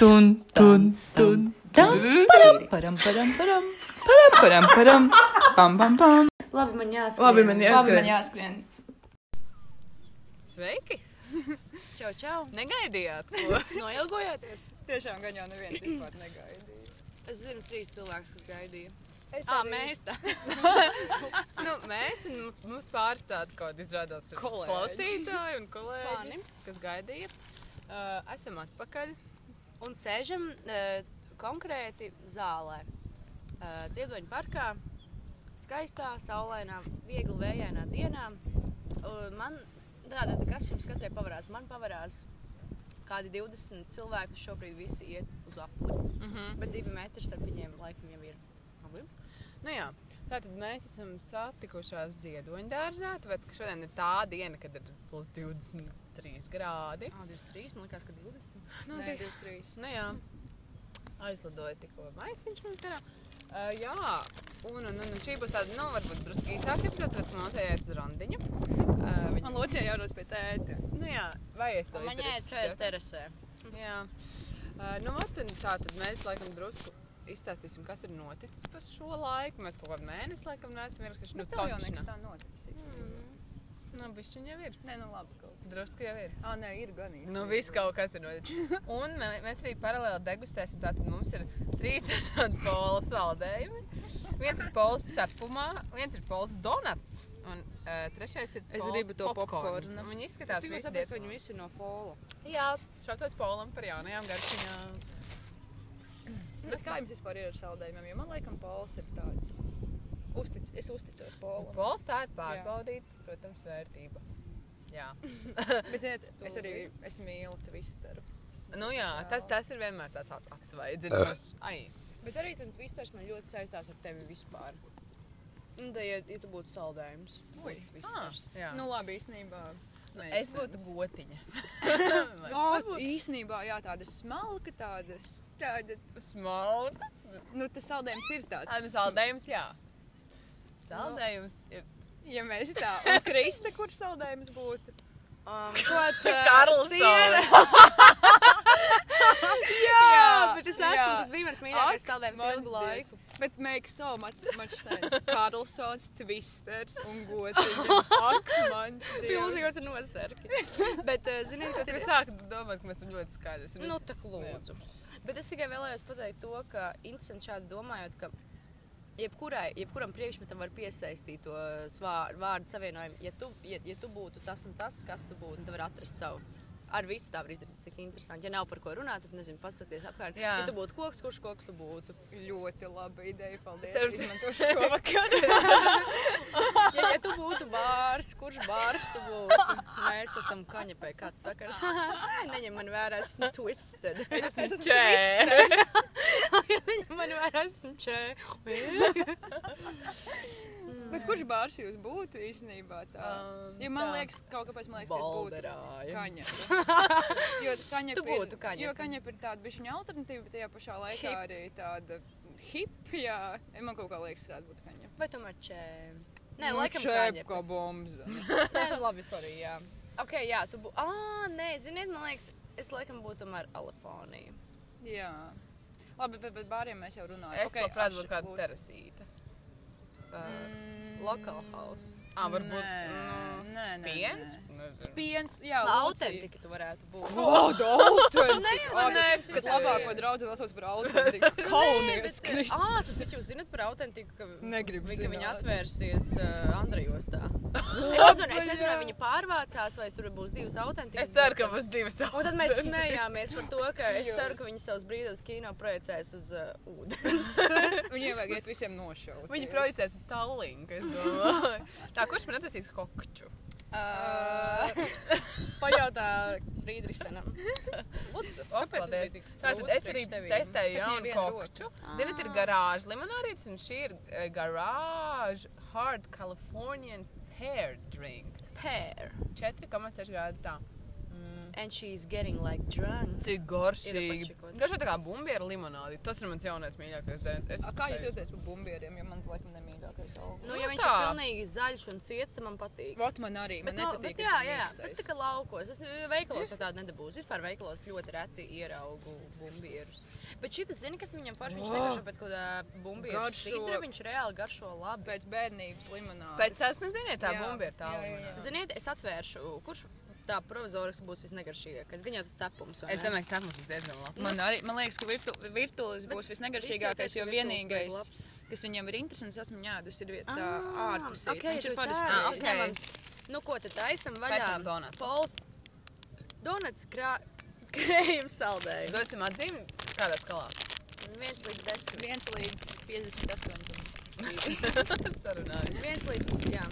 tun, tun, tun, param, param, param, param, param, param, param, pam, pam, pam. Labi, man jāskrien. Labi, man jāskrien. Labi, man jāskrien. Sveiki! Čau, čau. Negaidījāt, ko? Noilgojāties? Tiešām gan jau neviens vispār negaidīja. Es zinu trīs cilvēkus, kas gaidīja. Es Ā, arī- mēs tā. nu, mēs un mums pāris tādi kaut kādi izrādās klausītāji un kolēģi, Fani. kas gaidīja. Uh, esam atpakaļ. Un sēžam uh, konkrēti zālē. Uh, Ziedoņa parkā, skaistā, saulainā, viegli vējainā dienā. Uh, man tātad, kas jums katrai pavarās? Man pavarās kādi 20 cilvēki, kas šobrīd visi iet uz apli. Mm -hmm. Bet divi metri starp viņiem laikam jau ir. Labi. Nu jā, tātad mēs esam satikušās ziedoņdārzā, tāpēc, ka šodien ir tā diena, kad ir plus 23 grādi. Ah, 23, man liekas, ka 20. Nu, Nē, tik- 23. Nu jā, aizlidoja tikko maisiņš mums garā. Uh, jā, un, un, un šī būs tāda, nu, varbūt drusku īsāka epizode, tāpēc mums jāiet uz randiņu. Uh, viņa, Man Lūcija jārodas pie tēta. nu jā, vai es to Man izdarīšu? jāiet šeit terasē. Jā. Uh, nu, ot, un tā tad mēs laikam drusku izstāstīsim, kas ir noticis pa šo laiku. Mēs kaut kādu mēnesi laikam neesam ierakstījuši. Nu, Bet tev jau nekas tā noticis īstenībā. Nu, bišķiņ jau ir. Nē, nu labi kaut. Drusku jau ir. Ā, nē, ir gan īstenībā. Nu, viss kaut kas ir noticis. Un mē, mēs arī paralēli degustēsim. Tātad mums ir trīs dažādi pola saldējumi. Viens ir pols cepumā, viens ir pols donats. Un uh, trešais ir Es gribu to popkornu. Viņi Es izskatās visi ka viņi visi ir no pola. Jā, šautot polam par jaunajām garšiņām. Bet kā jums vispār ir ar saldējumiem? Jo man laikam Pols ir tāds. Uztic, es uzticos Polam. Pols tā ir pārbaudīta, protams, vērtība. Jā. Bet, ziniet, es arī es mīlu twisteru. Nu jā, tas, tas ir vienmēr tāds at- atsvaidzinošs. Ai, Bet arī tas tvisters man ļoti saistās ar tevi vispār. Nu, tā, ja, ja tu būtu saldējums. Ui. tvisters. ah, jā. Nu, labi, īstenībā. es būtu gotiņa. Jā, īstenībā, jā, tāda smalka, tādas, tāda, Smalka. nu, tas saldējums ir tāds. Ai, nu saldējums, jā. Saldējums ir. Ja mēs tā, un Krista, kurš saldējums būtu? Um, Kāds Karlsone. Jā, bet es esmu, tas bija mans mīļākais saldējums ilgu laiku. Bet makes so much, much sense. Karlsons, twisters un gotiņa. Ak, mans Dievs. Pilsīgos ir nosarki. Bet, uh, ziniet, Es kas ir sāku domāt, ka mēs esam ļoti skaidri. Nu, tā lūdzu. Bet es tikai vēlējos pateikt to, ka interesanti šādi domājot, ka jebkurai, jebkuram priekšmetam var piesaistīt to svār, vārdu savienojumu. Ja tu, ja, ja tu būtu tas un tas, kas tu būtu, tad var atrast savu. Ar visu tā var izdarīt, cik interesanti. Ja nav par ko runāt, tad nezinu, pasakies apkārt. Jā. Ja tu būtu koks, kurš koks tu būtu? Ļoti laba ideja. Paldies. Citu- izmantošu šovakar. Ja, ja tu būtu bārs, kurš bārs tu būtu? Mēs esam kaņepē, kāds sakars. Neņem man vērā, es esmu twisted. Es esmu čē. Neņem man es esmu čē. Bet kurš bārs jūs būtu īstenībā tā? Um, Ja man tā. liekas, kaut kāpēc man liekas, ka es būtu kaņa. Jo kaņa Tu būtu kaņepe. Jo kaņa ir tāda bišķiņa alternatīva, bet tajā pašā laikā Hip. arī tāda hip, jā. Man kaut kā liekas, varētu būt kaņa. Vai tomēr čē? Nē, Nu, laikam kaņepe. kā bombza. Nē, nu labi, sorry, jā. Ok, jā, tu būtu. Ah, nē, ziniet, man liekas, es laikam būtu tomēr Aleponija. jā. Labi, bet, bet bāriem mēs jau runājam. Es okay, labprāt būtu kāda terasīta. Mm, Local house. Ā, varbūt, Nē, mm, nē, nē. Piens? nē. Nezinu. Piens, jā, Autentika tu varētu būt. Kāda autentika? Nē, Ā, nē, es Kad labāko draugu nosauc par autentiku. Kaunies, Ah, Kristus. tad taču jūs zinat par autentiku, ka, Negribu ka viņa atvērsies uh, Andrejostā. es nezinu, es nezinu, vai viņi pārvācās, vai tur būs divas autentikas. Es ceru, ka būs divas Un tad mēs smējāmies par to, ka es ceru, ka viņi savus brīvos kino projicēs uz uh, ūdens. Viņiem vajag iet visiem nošaut. Viņi projicēs uz Tallinku, es domāju. Tā, kurš man atnesīs kokču? Uh, pajautā Friedrichsenam. Tātad es arī testēju jaunu kokču. Ziniet, ir garāža limonādītis, un šī ir eh, garāža hard Californian pear drink. Pear. 4,6 grādu tā. And she's getting like drunk. Cik garšīgi. Garšo tā kā bumbiera limonādi. Tas ir mans jaunais mīļākais dzēriens. Es A, Kā jūs jūtaties par bumbieriem, jo man laikam nemīļākais alkohols? Nu, Nu ja viņš tā. ir pilnīgi zaļš un ciets, tad man patīk. Vot man arī, man Bet, no, nepatīk. bet jā, jā, bet tā kā laukos. Es veikalos jau tādu nedabūju. Vispār veikalos ļoti reti ieraugu bumbierus. Bet šī zina, kas viņam forši, viņš negaršo pēc kaut kāda bumbieru sidra, viņš reāli garšo labi. Pēc bērnības limonādes. Pēc tas, neziniet, tā bumbiera tā limonāde. Ziniet, es atvēršu, kurš tā provizoriski būs visnegaršīgākais. Gan jau tas cepums. vai Es domāju, ka cepums ir diezgan labs. Man, arī, man liekas, ka virtu, virtulis būs visnegaršīgākais, jo vienīgais, kas viņam ir interesants, esmu ņēdus, ir vieta Ah, ārpusē. ok, Viņš ir esi parasti. ēdis. Ah, ok. Ņemams. Nu, ko tad taisam vaļā? Donuts. Pols. Donuts krā... krējums saldējums. Dosim atzīmi kādā skalā. Viens līdz desmit. 1 līdz 58. Sarunājums. Viens līdz, jā.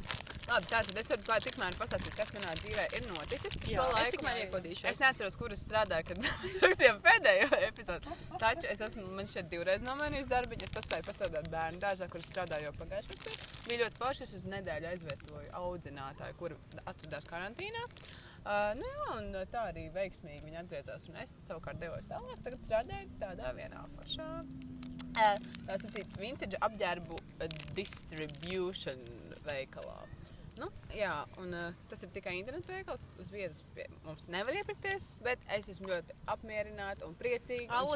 Labi, tātad es varu klāt tikmēr pastāstīt, kas manā dzīvē ir noticis. Jā, es tikmēr iekodīšos. Es neatceros, kur es strādāju, kad rakstījām pēdējo epizodu. Taču es esmu, man šeit divreiz nomainījis darbiņu. Es paspēju pastrādāt bērnu dārzā, kur es strādāju jau pagājušajā gadā. Bija ļoti forši, es uz nedēļu aizvietoju audzinātāju, kur atradās karantīnā. Uh, nu jā, un tā arī veiksmīgi viņa atgriezās. Un es savukārt devos tālāk, tagad strādāju tādā vienā foršā. Uh, tā sakīt, vintage apģērbu uh, distribution veikalā. Nu, jā, un uh, tas ir tikai internetu veikals. Uz vietas pie mums nevar iepirkties, bet es esmu ļoti apmierināta un priecīga. Man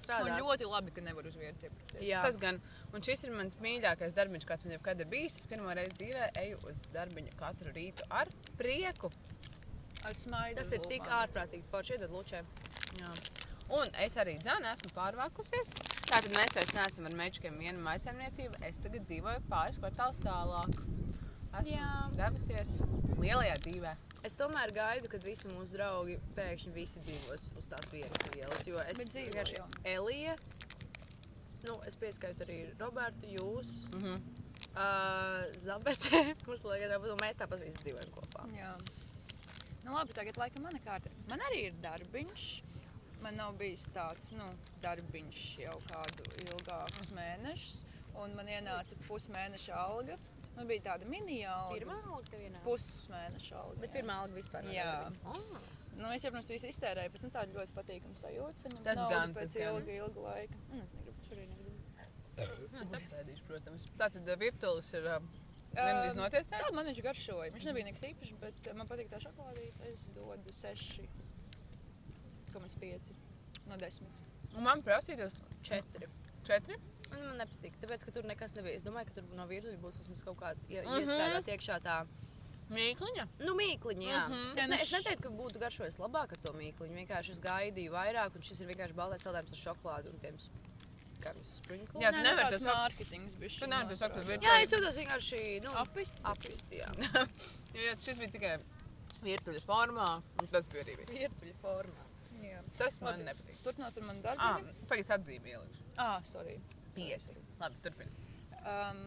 strādā. ļoti labi, ka nevar uz vietas iepirkties. Jā. Tas gan, un šis ir mans mīļākais darbiņš, kāds man jebkad ir bijis. Es pirmo reizi dzīvē eju uz darbiņu katru rītu ar prieku. Ar smaidu. Tas ir tik ārprātīgi forši. Iedod lučē. Jā. Un es arī dzēnu, esmu pārvākusies. Tātad mēs vairs neesam ar mečkiem viena maisaimniecība. Es tagad dzīvoju pāris kvartālus tālāk. Esmu Jā. devusies lielajā dzīvē. Es tomēr gaidu, kad visi mūsu draugi pēkšņi visi dzīvos uz tās vienas ielas. Jo es vienkārši. Elija, nu, es pieskaitu arī Robertu, jūs, Mm -hmm. uh, Zabete, mums liekas, un mēs tāpat visi dzīvojam kopā. Jā. Nu, labi, tagad laikam mana kārta. Man arī ir darbiņš. Man nav bijis tāds nu, darbiņš jau kādu ilgākus mēnešus. Un man ienāca pusmēneša alga. Man bija tāda mini-alga. Pirmā alga tev ienāca? Pusmēneša alga. Bet jā. pirmā alga vispār Jā. Oh. Nu, es jau pirms visu iztērēju, bet nu, tāda ļoti patīkama sajūta. saņemt Tas gan, pēc tas gan. ilga, ilga laika. Nu, es negribu šodien. Nu, es apēdīšu, protams. Tātad uh, virtuāls ir uh, gandrīz Um, notiesēts. Jā, man viņš garšoja. Viņš nebija nekas īpašs, bet uh, man patīk tā šokolādīte. Es dodu 6,5 no 10. Un man prasītos Četri. četri. Man, man nepatīk, tāpēc, ka tur nekas nebija. Es domāju, ka tur no virtuves būs vismaz kaut kāda ie, Mhm. iestrādāta iekšā tā. Mīkliņa. Nu, mīkliņa, jā. Mm. -hmm. es, ne, es neteiktu, ka būtu garšojis labāk ar to mīkliņu. Vienkārši es gaidīju vairāk, un šis ir vienkārši baltais saldējums ar šokolādi un tiem. Jā, nevari nu, to tāds saukt- mārketings Tu nevari to virtuvi. Jā, es jūtos vienkārši nu, Apist? apvist. Jā, Jo, jo šis bija tikai virtuāli formā, un tas bija arī viss. virtuļu formā. Jā. Tas man Labi. nepatīk. Turpināt ar manu Ah, darbu. pagaidi, atzīmi ielikšu. Ah, sorry. Pieci. Labi, turpini. Um,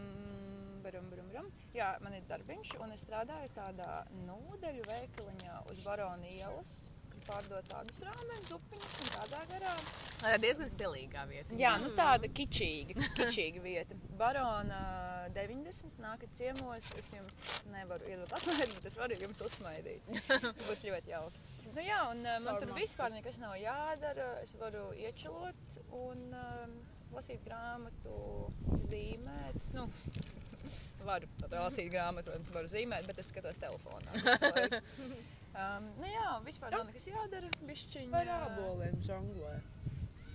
barum, barum, barum. Jā, man ir darbiņš, un es strādāju tādā nodeļu veikaliņā uz Barona ielas, kur pārdod tādus rāmeņus, upiņus un tādā garā. Tā ir diezgan stilīgā vieta. Jā, nu tāda kičīga, kičīga vieta. Barona 90 nākat ciemos. Es jums nevaru iedot atlaidi, bet es varu jums uzsmaidīt. Būs ļoti jauki. Nu jā, un man Caur tur vispār nekas nav jādara. Es varu iečilot un um, lasīt grāmatu, zīmēt. Nu, varu lasīt grāmatu, protams, varu zīmēt, bet es skatos telefonā. Um, nu jā, vispār nav nekas jādara. Bišķiņ, Par āboliem žonglē.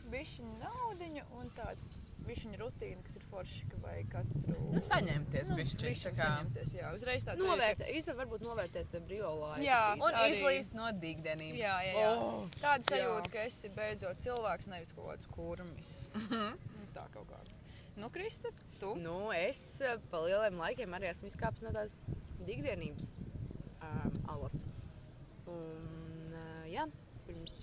bišķiņa naudiņa un tāds bišķiņa rutīna, kas ir forši, ka vajag katru... Nu, saņemties Nu, bišķiņ, bišķiņ kā- saņemties, jā, uzreiz tāds Novērtē, īstenībā varbūt novērtēt briolāju. Jā. Un Arī. izlīst no dīgdenības. Jā, jā, jā. Oh, Tāda jā. sajūta, ka esi beidzot cilvēks, nevis kaut kāds kurmis. Mhm. Nu, Tā kaut kā. Nu, Krista, tu? Nu, es eh, pa lieliem laikiem arī esmu izkāpis no tās ikdienības um, alas. Un, uh, jā, pirms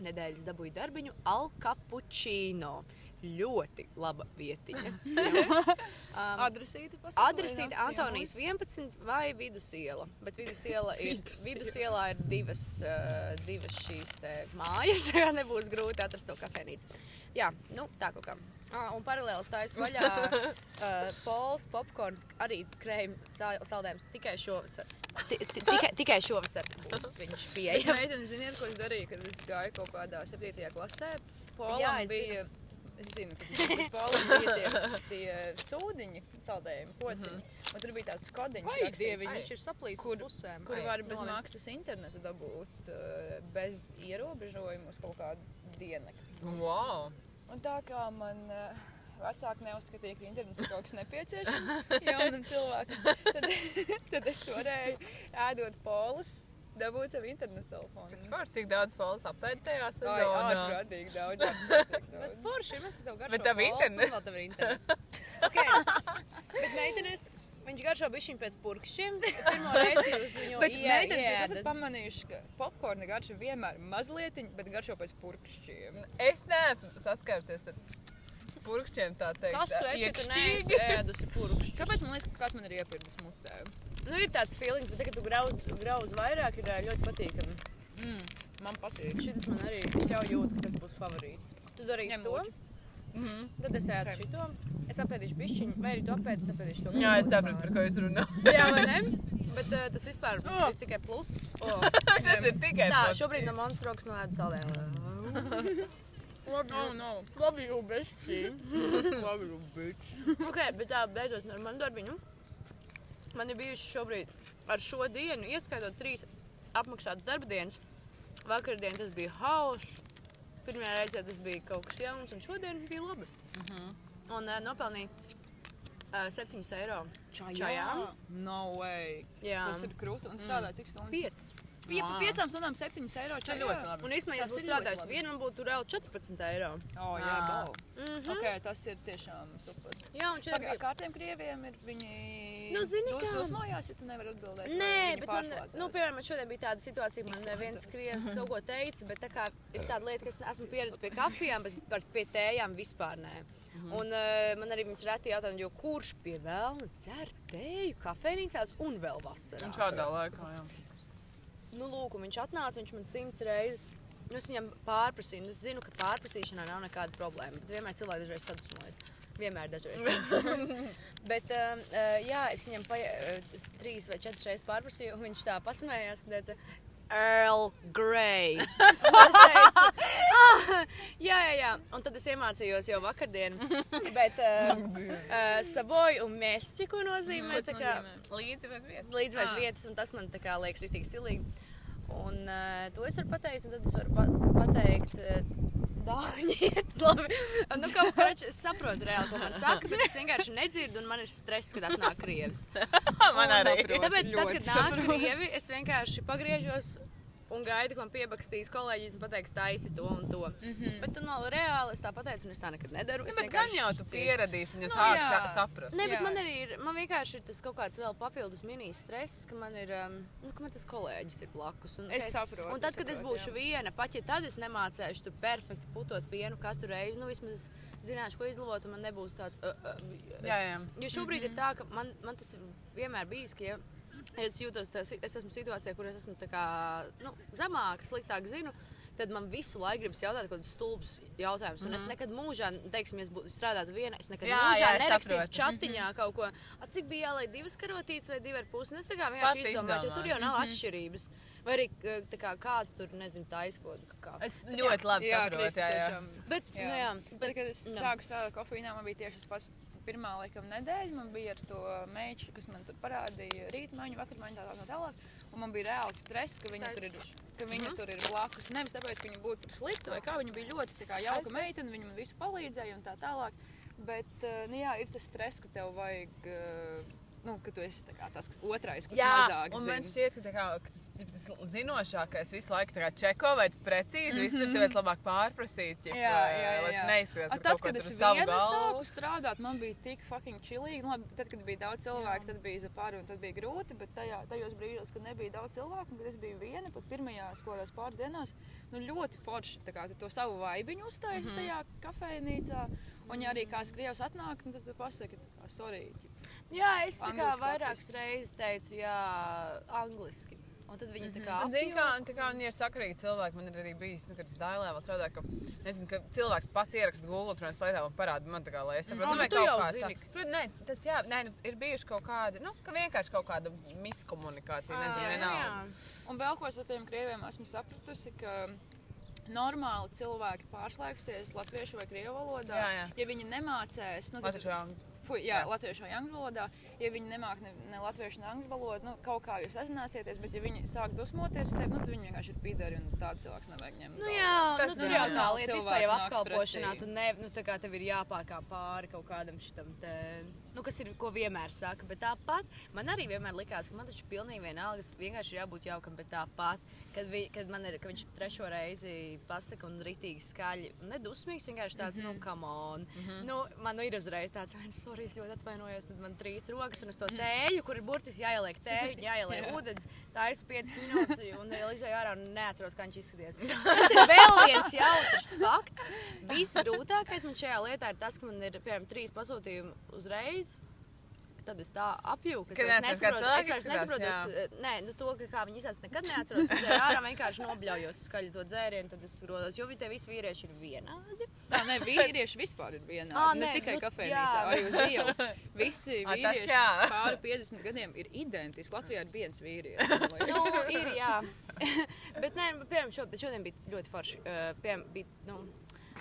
nedēļas dabūju darbiņu Al Cappuccino. Ļoti laba vietiņa. um, Adresīti pasaka, ne? Antonijas Ciemos. 11 vai vidusiela. Bet vidusiela ir, Vidusiela. vidusielā ir divas, uh, divas šīs mājas. Jā, nebūs grūti atrast to kafejnīcu. Jā, nu tā kaut kā. Ah, un paralēli stājas vaļā uh, pols, popkorns, arī krējuma sal- saldējums tikai šovasar. Ti- ti- Tikai, tikai šovasar būs viņš pieejams. Meitene, ziniet, ko es darīju, kad es gāju kaut kādā 7. klasē? Jā, Polam es bija. Es zinu, ka Polam bija tie, tie sūdiņi, saldējumi, kociņi. Un tur bija tāds kodiņš, dieviņ, viņš ir saplīsis Kur- uz pusēm. kur Ai, var bez nolikt. maksas internetu dabūt uh, bez ierobežojumu uz kaut kādu diennakti. Wow! Un tā kā man uh, vecāki neuzskatīja, ka internets ir kaut kas nepieciešams jaunam cilvēkam, tad, tad es varēju ēdot polus, dabūt savu internetu telefonu. Kāpēc cik daudz polis apēd tajā sezonā? ārprātīgi daudz. ārprātīgi Bet daudz. forši ir, ka tev garšo Bet tev un vēl tev ir internets. okay. Bet meitenes, viņš garšo bišķiņ pēc purkšķiem. Pirmo reizi, kad uz viņu Bet, ie- meitenes, jūs esat ieēdat. pamanījuši, ka popkorna garša vienmēr mazliet, bet garšo pēc purkšķiem. Es neesmu saskārusies ar purkšķiem, tā teikt. Kas tu esi, tu neesi ēdusi purkšķus? Kāpēc man liekas, ka kāds man ir iepirdis mutē? Nu, ir tāds feelings, bet tagad tu grauz, grauz vairāk, ir ļoti patīkami. Mm, man patīk. Šis man arī, es jau jūtu, ka tas būs favorīts. Tu darīsi Ņem to, lūdzu. Mhm. tad es ēdu šito. Es apēdīšu bišķiņu, vai arī tu apēdi, es apēdīšu to. Jā, es sapratu, par ko jūs runājat. Jā, vai ne? Bet uh, tas vispār Oh. ir tikai pluss. Oh. Tas ir tikai Tā, pozitīvs. šobrīd no manas rokas nolēdu saldējumu. Labi, oh, no. Labi, jau bešķi. Labi, nu, bitch. ok, bet tā, beidzot ar manu darbiņu. Man ir bijuši šobrīd ar šo dienu, ieskaitot trīs apmaksātas darba dienas. Vakardien tas bija hauss. Pirmajā reizē tas bija kaut kas jauns, un šodien bija labi. Un uh, nopelnīja uh, 7 eiro čajām. No way. Jā, Tas ir krūti. Un strādā cik stundas? 5. Pie, piecām stundām septiņas eiro. Tas ir ļoti labi. Un īstenībā, ja būtu strādājis vienu, man būtu reāli 14 eiro. Oh, jā. Mm -hmm. Ok, tas ir tiešām super. Jā, un šeit Pagā, bija. kārtiem krieviem ir viņi. Nu, zini dos- kā- Dosmojās, ja tu nevari atbildēt. Nē, bet man, nu, piemēram, man šodien bija tāda situācija, ka man viens krievs kaut ko teica, bet tā kā ir tāda lieta, ka es esmu pieredzējis pie kafijām, bet par pie tējām vispār nē. Un uh, man arī viņas reti jautā, jo kurš pie vēlna dzer tēju kafejnīcās un vēl vasarā? Un šādā laikā, jā. Nu, lūk, un viņš atnāca, viņš man simts reizes. Nu, es viņam pārprasīju, nu, es zinu, ka pārprasīšanā nav nekāda problēma. Bet vienmēr cilvēki dažreiz sadusmojas. Vienmēr dažreiz sadusmojas. bet, um, uh, jā, es viņam uh, es trīs vai četras reizes pārprasīju, un viņš tā pasmējās un teica, Earl Grey. Es teicu, ah, jā, jā, jā. Un tad es iemācījos jau vakardien. Bet uh, uh, saboju un mēsķi, ko nozīmē. Tā kā- nozīmē? Līdzi bez vietas. līdzvēs Ah. vietas, un tas man tā kā liekas rītīgi stilīgi. Un uh, to es varu pateikt, un tad es varu pa pateikt. Uh, Dāņiet, labi. Nu, kā es saprotu reāli, ko man saka, bet es vienkārši nedzirdu, un man ir stress, kad atnāk krievis. Man arī. Tāpēc, tad, kad nāk krievi, es vienkārši pagriežos un gaidu, ko man piebakstīs kolēģis un pateiks, taisi to un to. Mm -hmm. Bet, nu, reāli es tā pateicu, un es tā nekad nedaru. Es Ja, bet gan jau tu pieradīsi, un jūs Nu, sākat sa saprast. Nē, bet Jā. man arī ir, man vienkārši ir tas kaut kāds vēl papildus mini stress, ka man ir, um, nu, ka man tas kolēģis ir blakus. Un, Es ka saprotu, Un tad, es kad es saprotu, būšu jā. viena, pat ja tad es nemācēšu tur perfekti putot pienu katru reizi, nu vismaz zināšu, ko izlavot, un man nebūs tāds. Uh, uh, Jā, jā. Jo šobrīd ir tā, ka man, man tas ir vienmēr bijis, ka ja es jūtos, tā, si- es esmu situācijā, kur es esmu tā kā, nu, zemāka, sliktāk zinu. Tad man visu laiku gribas jautāt, kaut kādus stulbus jautājumus. Un es nekad mūžā, teiksim, ja es būtu strādātu viena, es nekad Jā, mūžā jā, es nerakstītu saprotu. čatiņā kaut ko. A, cik bija jāliek divas karotītes vai divi ar pusi? Es tā kā vienkārši izdomāju, jo tur jau nav atšķirības. Vai arī kā kādu tur, nezinu, taiskodu. Kā. Es ļoti labi Jā, saprotu. Kristi, Jā, jā. Bet, Jā. nu jā, Bet, bet, kad es jā. sāku strādāt kofīnā, man bija tieši tas pats. Pirmā laikam nedēļa man bija ar to meitu, kas man tur parādīja rītmaiņu, vakarmaiņu, tā tālāk. Tā, tālāk. Un man bija reāls stress, ka viņa tur ir, ka viņa Mhm. tur ir blakus. Nevis tāpēc, ka viņa būtu tur slikta vai kā, viņa bija ļoti tā kā, jauka Aiztais. meitene, viņa man visu palīdzēja un tā tālāk. Bet, eh, nu jā, ir tas stress, ka tev vajag, eh, nu, ka tu esi kā tas otrais, kurš Jā, mazāk un man zina. šķiet, ka, kā, ka tas zinošākais visu laiku čeko, vai precīzi, mm -hmm. viss tur tev labāk pārprasīt, ja, Jā, jā, jā, jā. neizskatās tad, kaut kad es viena galvu. sāku strādāt, man bija tik fucking chillīgi. Nu, labi, tad, kad bija daudz cilvēku, tad bija zapāri un tad bija grūti. Bet tajā, tajos brīžos, kad nebija daudz cilvēku, kad es biju viena, pat pirmajās kādās pāris dienās, nu, ļoti forši tā kā, tu to savu vaibiņu uztaisīji mm -hmm. tajā kafejnīcā. Un, ja arī kāds krievs atnāk, nu, tad tu pasaki, ka, sorry. Jā, es tā kā vairākas reizes teicu, jā, angliski. Un tad viņi tā kā Un, zini, kā, un tā kā viņi ir sakarīgi cilvēki, man ir arī bijis, nu, kad es dēlē vēl strādāju, ka, nezinu, ka cilvēks pats ieraksta Google translētā un parāda man tā kā, lai es saprotu, Ah, nu vai tu kaut kā zini. tā. Protams, nē, tas jā, nē, nu, ir bijuši kaut kādi, nu, ka vienkārši kaut kāda miskomunikācija, nezinu, vienalga. Un vēl ko es ar tiem krieviem esmu sapratusi, ka normāli cilvēki pārslēgsies latviešu vai krievu valodā. Jā, jā. Ja viņi nemācēs, nu, tad, Latviešu Fui, jā, Jā. latviešu vai angļu valodā. Ja viņi nemāk ne, ne latviešu, ne angļu valodu, nu, kaut kā jūs sazināsieties, bet ja viņi sāk dusmoties, tad nu, tad viņi vienkārši ir pīdari un tāds cilvēks nevajag ņemt. Nu, galvā. jā, Tas nu, tur jā, jau jā. tā lieta vispār jau apkalpošanā. Tu ne, nu, tā kā tev ir jāpārkāp pāri kaut kādam šitam te, nu, kas ir, ko vienmēr saka. Bet tāpat man arī vienmēr likās, ka man taču pilnīgi vienalga, es vienkārši ir jābūt jaukam, bet tāpat, kad, vi, kad man ir, ka viņš trešo reizi pasaka un ritīgi skaļi, nedusmīgs, vienkārši tāds, mm -hmm. nu, come on. Mm -hmm. Nu, man ir uzreiz tāds, vai, nu, sorry, es ļoti atvainojos, tad man trīs rokas un es to tēju, kur ir burtiski jāieliek tēju, jāieliek ūdens, taisu 5 minūtes un izēju ārā un neatceros, kā viņš izskaties. Tas ir vēl viens jautrs fakts. Visgrūtākais man šajā lietā ir tas, ka man ir, piemēram, trīs pasūtījumi uzreiz. Tad es tā apjūku, es vairs nesaprotu, es vairs nesaprotu, es, nē, nu to, ka kā viņi izsaka, nekad neatceros. Es ārā vienkārši nobļaujos skaļi to dzērienu, tad es grodos, jo viņi te visi vīrieši ir vienādi. Tā ne vīrieši vispār ir vienādi. Ā, ne nē, tikai nu, kafejnīcā, arī uz ielas. Visi tas vīrieši jā. pāri 50 gadiem ir identiski. Latvijā ir viens vīrietis. Nu, ir, jā. bet, nē, piemēram, šo, šodien bija ļoti forši. Uh, piemēram, bija, nu,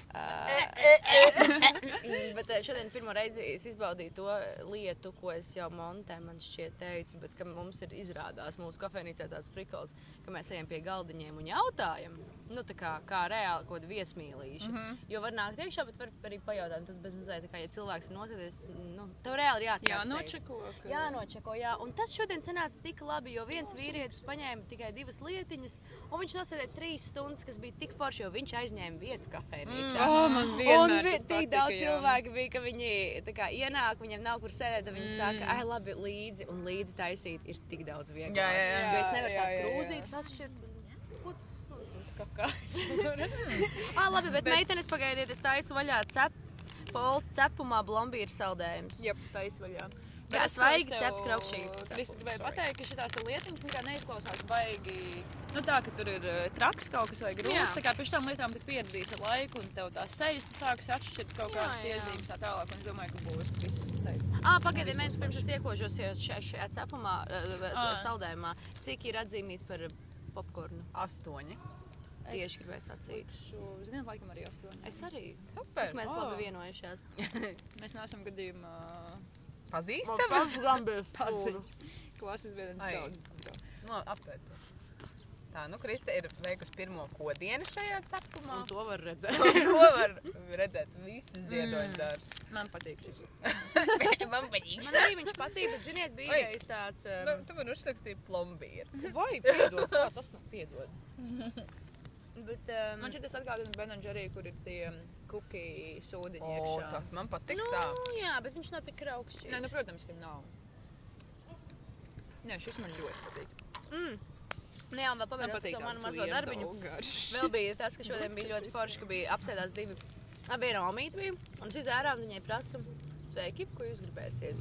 bet eh, šodien pirmo reizi es izbaudīju to lietu, ko es jau montē, man šķiet, teicu, bet ka mums ir izrādās mūsu kafejnīcā tāds prikals, ka mēs ejam pie galdiņiem un jautājam, nu, tā kā, kā reāli kaut kāda viesmīlīša. Mm. -hmm. Jo var nākt iekšā, bet var arī pajautāt, un tad bez mazliet, kā, ja cilvēks ir nosēdies, nu, tev reāli ir jāatcerās. Jā, nočeko. ka- Jā, nočeko, jā. Un tas šodien sanāca tik labi, jo viens vīrietis paņēma tikai divas lietiņas, un viņš nosēdēja trīs stundas, kas bija tik forši, jo viņš aizņēma vietu kafejnīcā. Ā, man Un vienmēr vi, tas tik patika, daudz jā. cilvēku bija, ka viņi tā kā, ienāk, viņiem nav kur sēdēt, tad viņi mm. saka, ai, labi, līdzi, un līdzi taisīt ir tik daudz vieglāk. Jā, jā, jā. Jo es nevaru tās atšķirt. Ko tu kakā? ah, labi, bet, bet meitenes pagaidiet, es taisu vaļā cep. Pols cepumā blombīra saldējums. Jā, tā izvaļā. Kā svaigi cept kraukšķīgi. Vai pateikt, ka šitās lietiņas nekā neizklausās baigi, nu tā, ka tur ir traks kaut kas vai grūts. Tā kā pie šitām lietām tik pieradīs ar laiku, un tev tās sejas tu sāks atšķirt kaut kādas iezīmes tā tālāk, un es domāju, ka būs viss safe. Ah, pagaidiet, mēs pirms es iekožos šajā, cepumā, Ā. saldējumā. Cik ir atzīmīti par popkornu? Astoņi. Tieši gribēju sacīt. Šo, ziniet, laikam arī astoņi. Es arī. Super. Cik mēs Ā. labi vienojušies. Mēs neesam gadījumā Pazīstami? gan bija paziņas. Klases Ai. daudz. No, aptvērt to. Tā, nu, Krista ir veikusi pirmo kodienu šajā cepumā. Un to var redzēt. To var redzēt visi ziedoņu dārzi. Man patīk šis. Man patīk. Man arī viņš patīk, bet, ziniet, bija Oi. reiz tāds. Nu, Um, tu man uzrakstīji plombīru. Vai, piedod, kā tas nav piedod. Bet, um, Man šķiet, tas atgādina Ben arī, kur ir tie kuki sūdiņi O, iekšā. tas man patiks nu, tā. jā, bet viņš nav tik raukšķīgs. Nē, nu, protams, ka nav. Nē, šis man ļoti patīk. Mm. Nu, jā, vēl pabeidzot patīk to manu mazo darbiņu. Vēl bija tas, ka šodien bija ļoti forši, ka bija apsēdās divi. Abi ir omīti bija, un šis un viņai prasu, sveiki, ko jūs gribēsiet.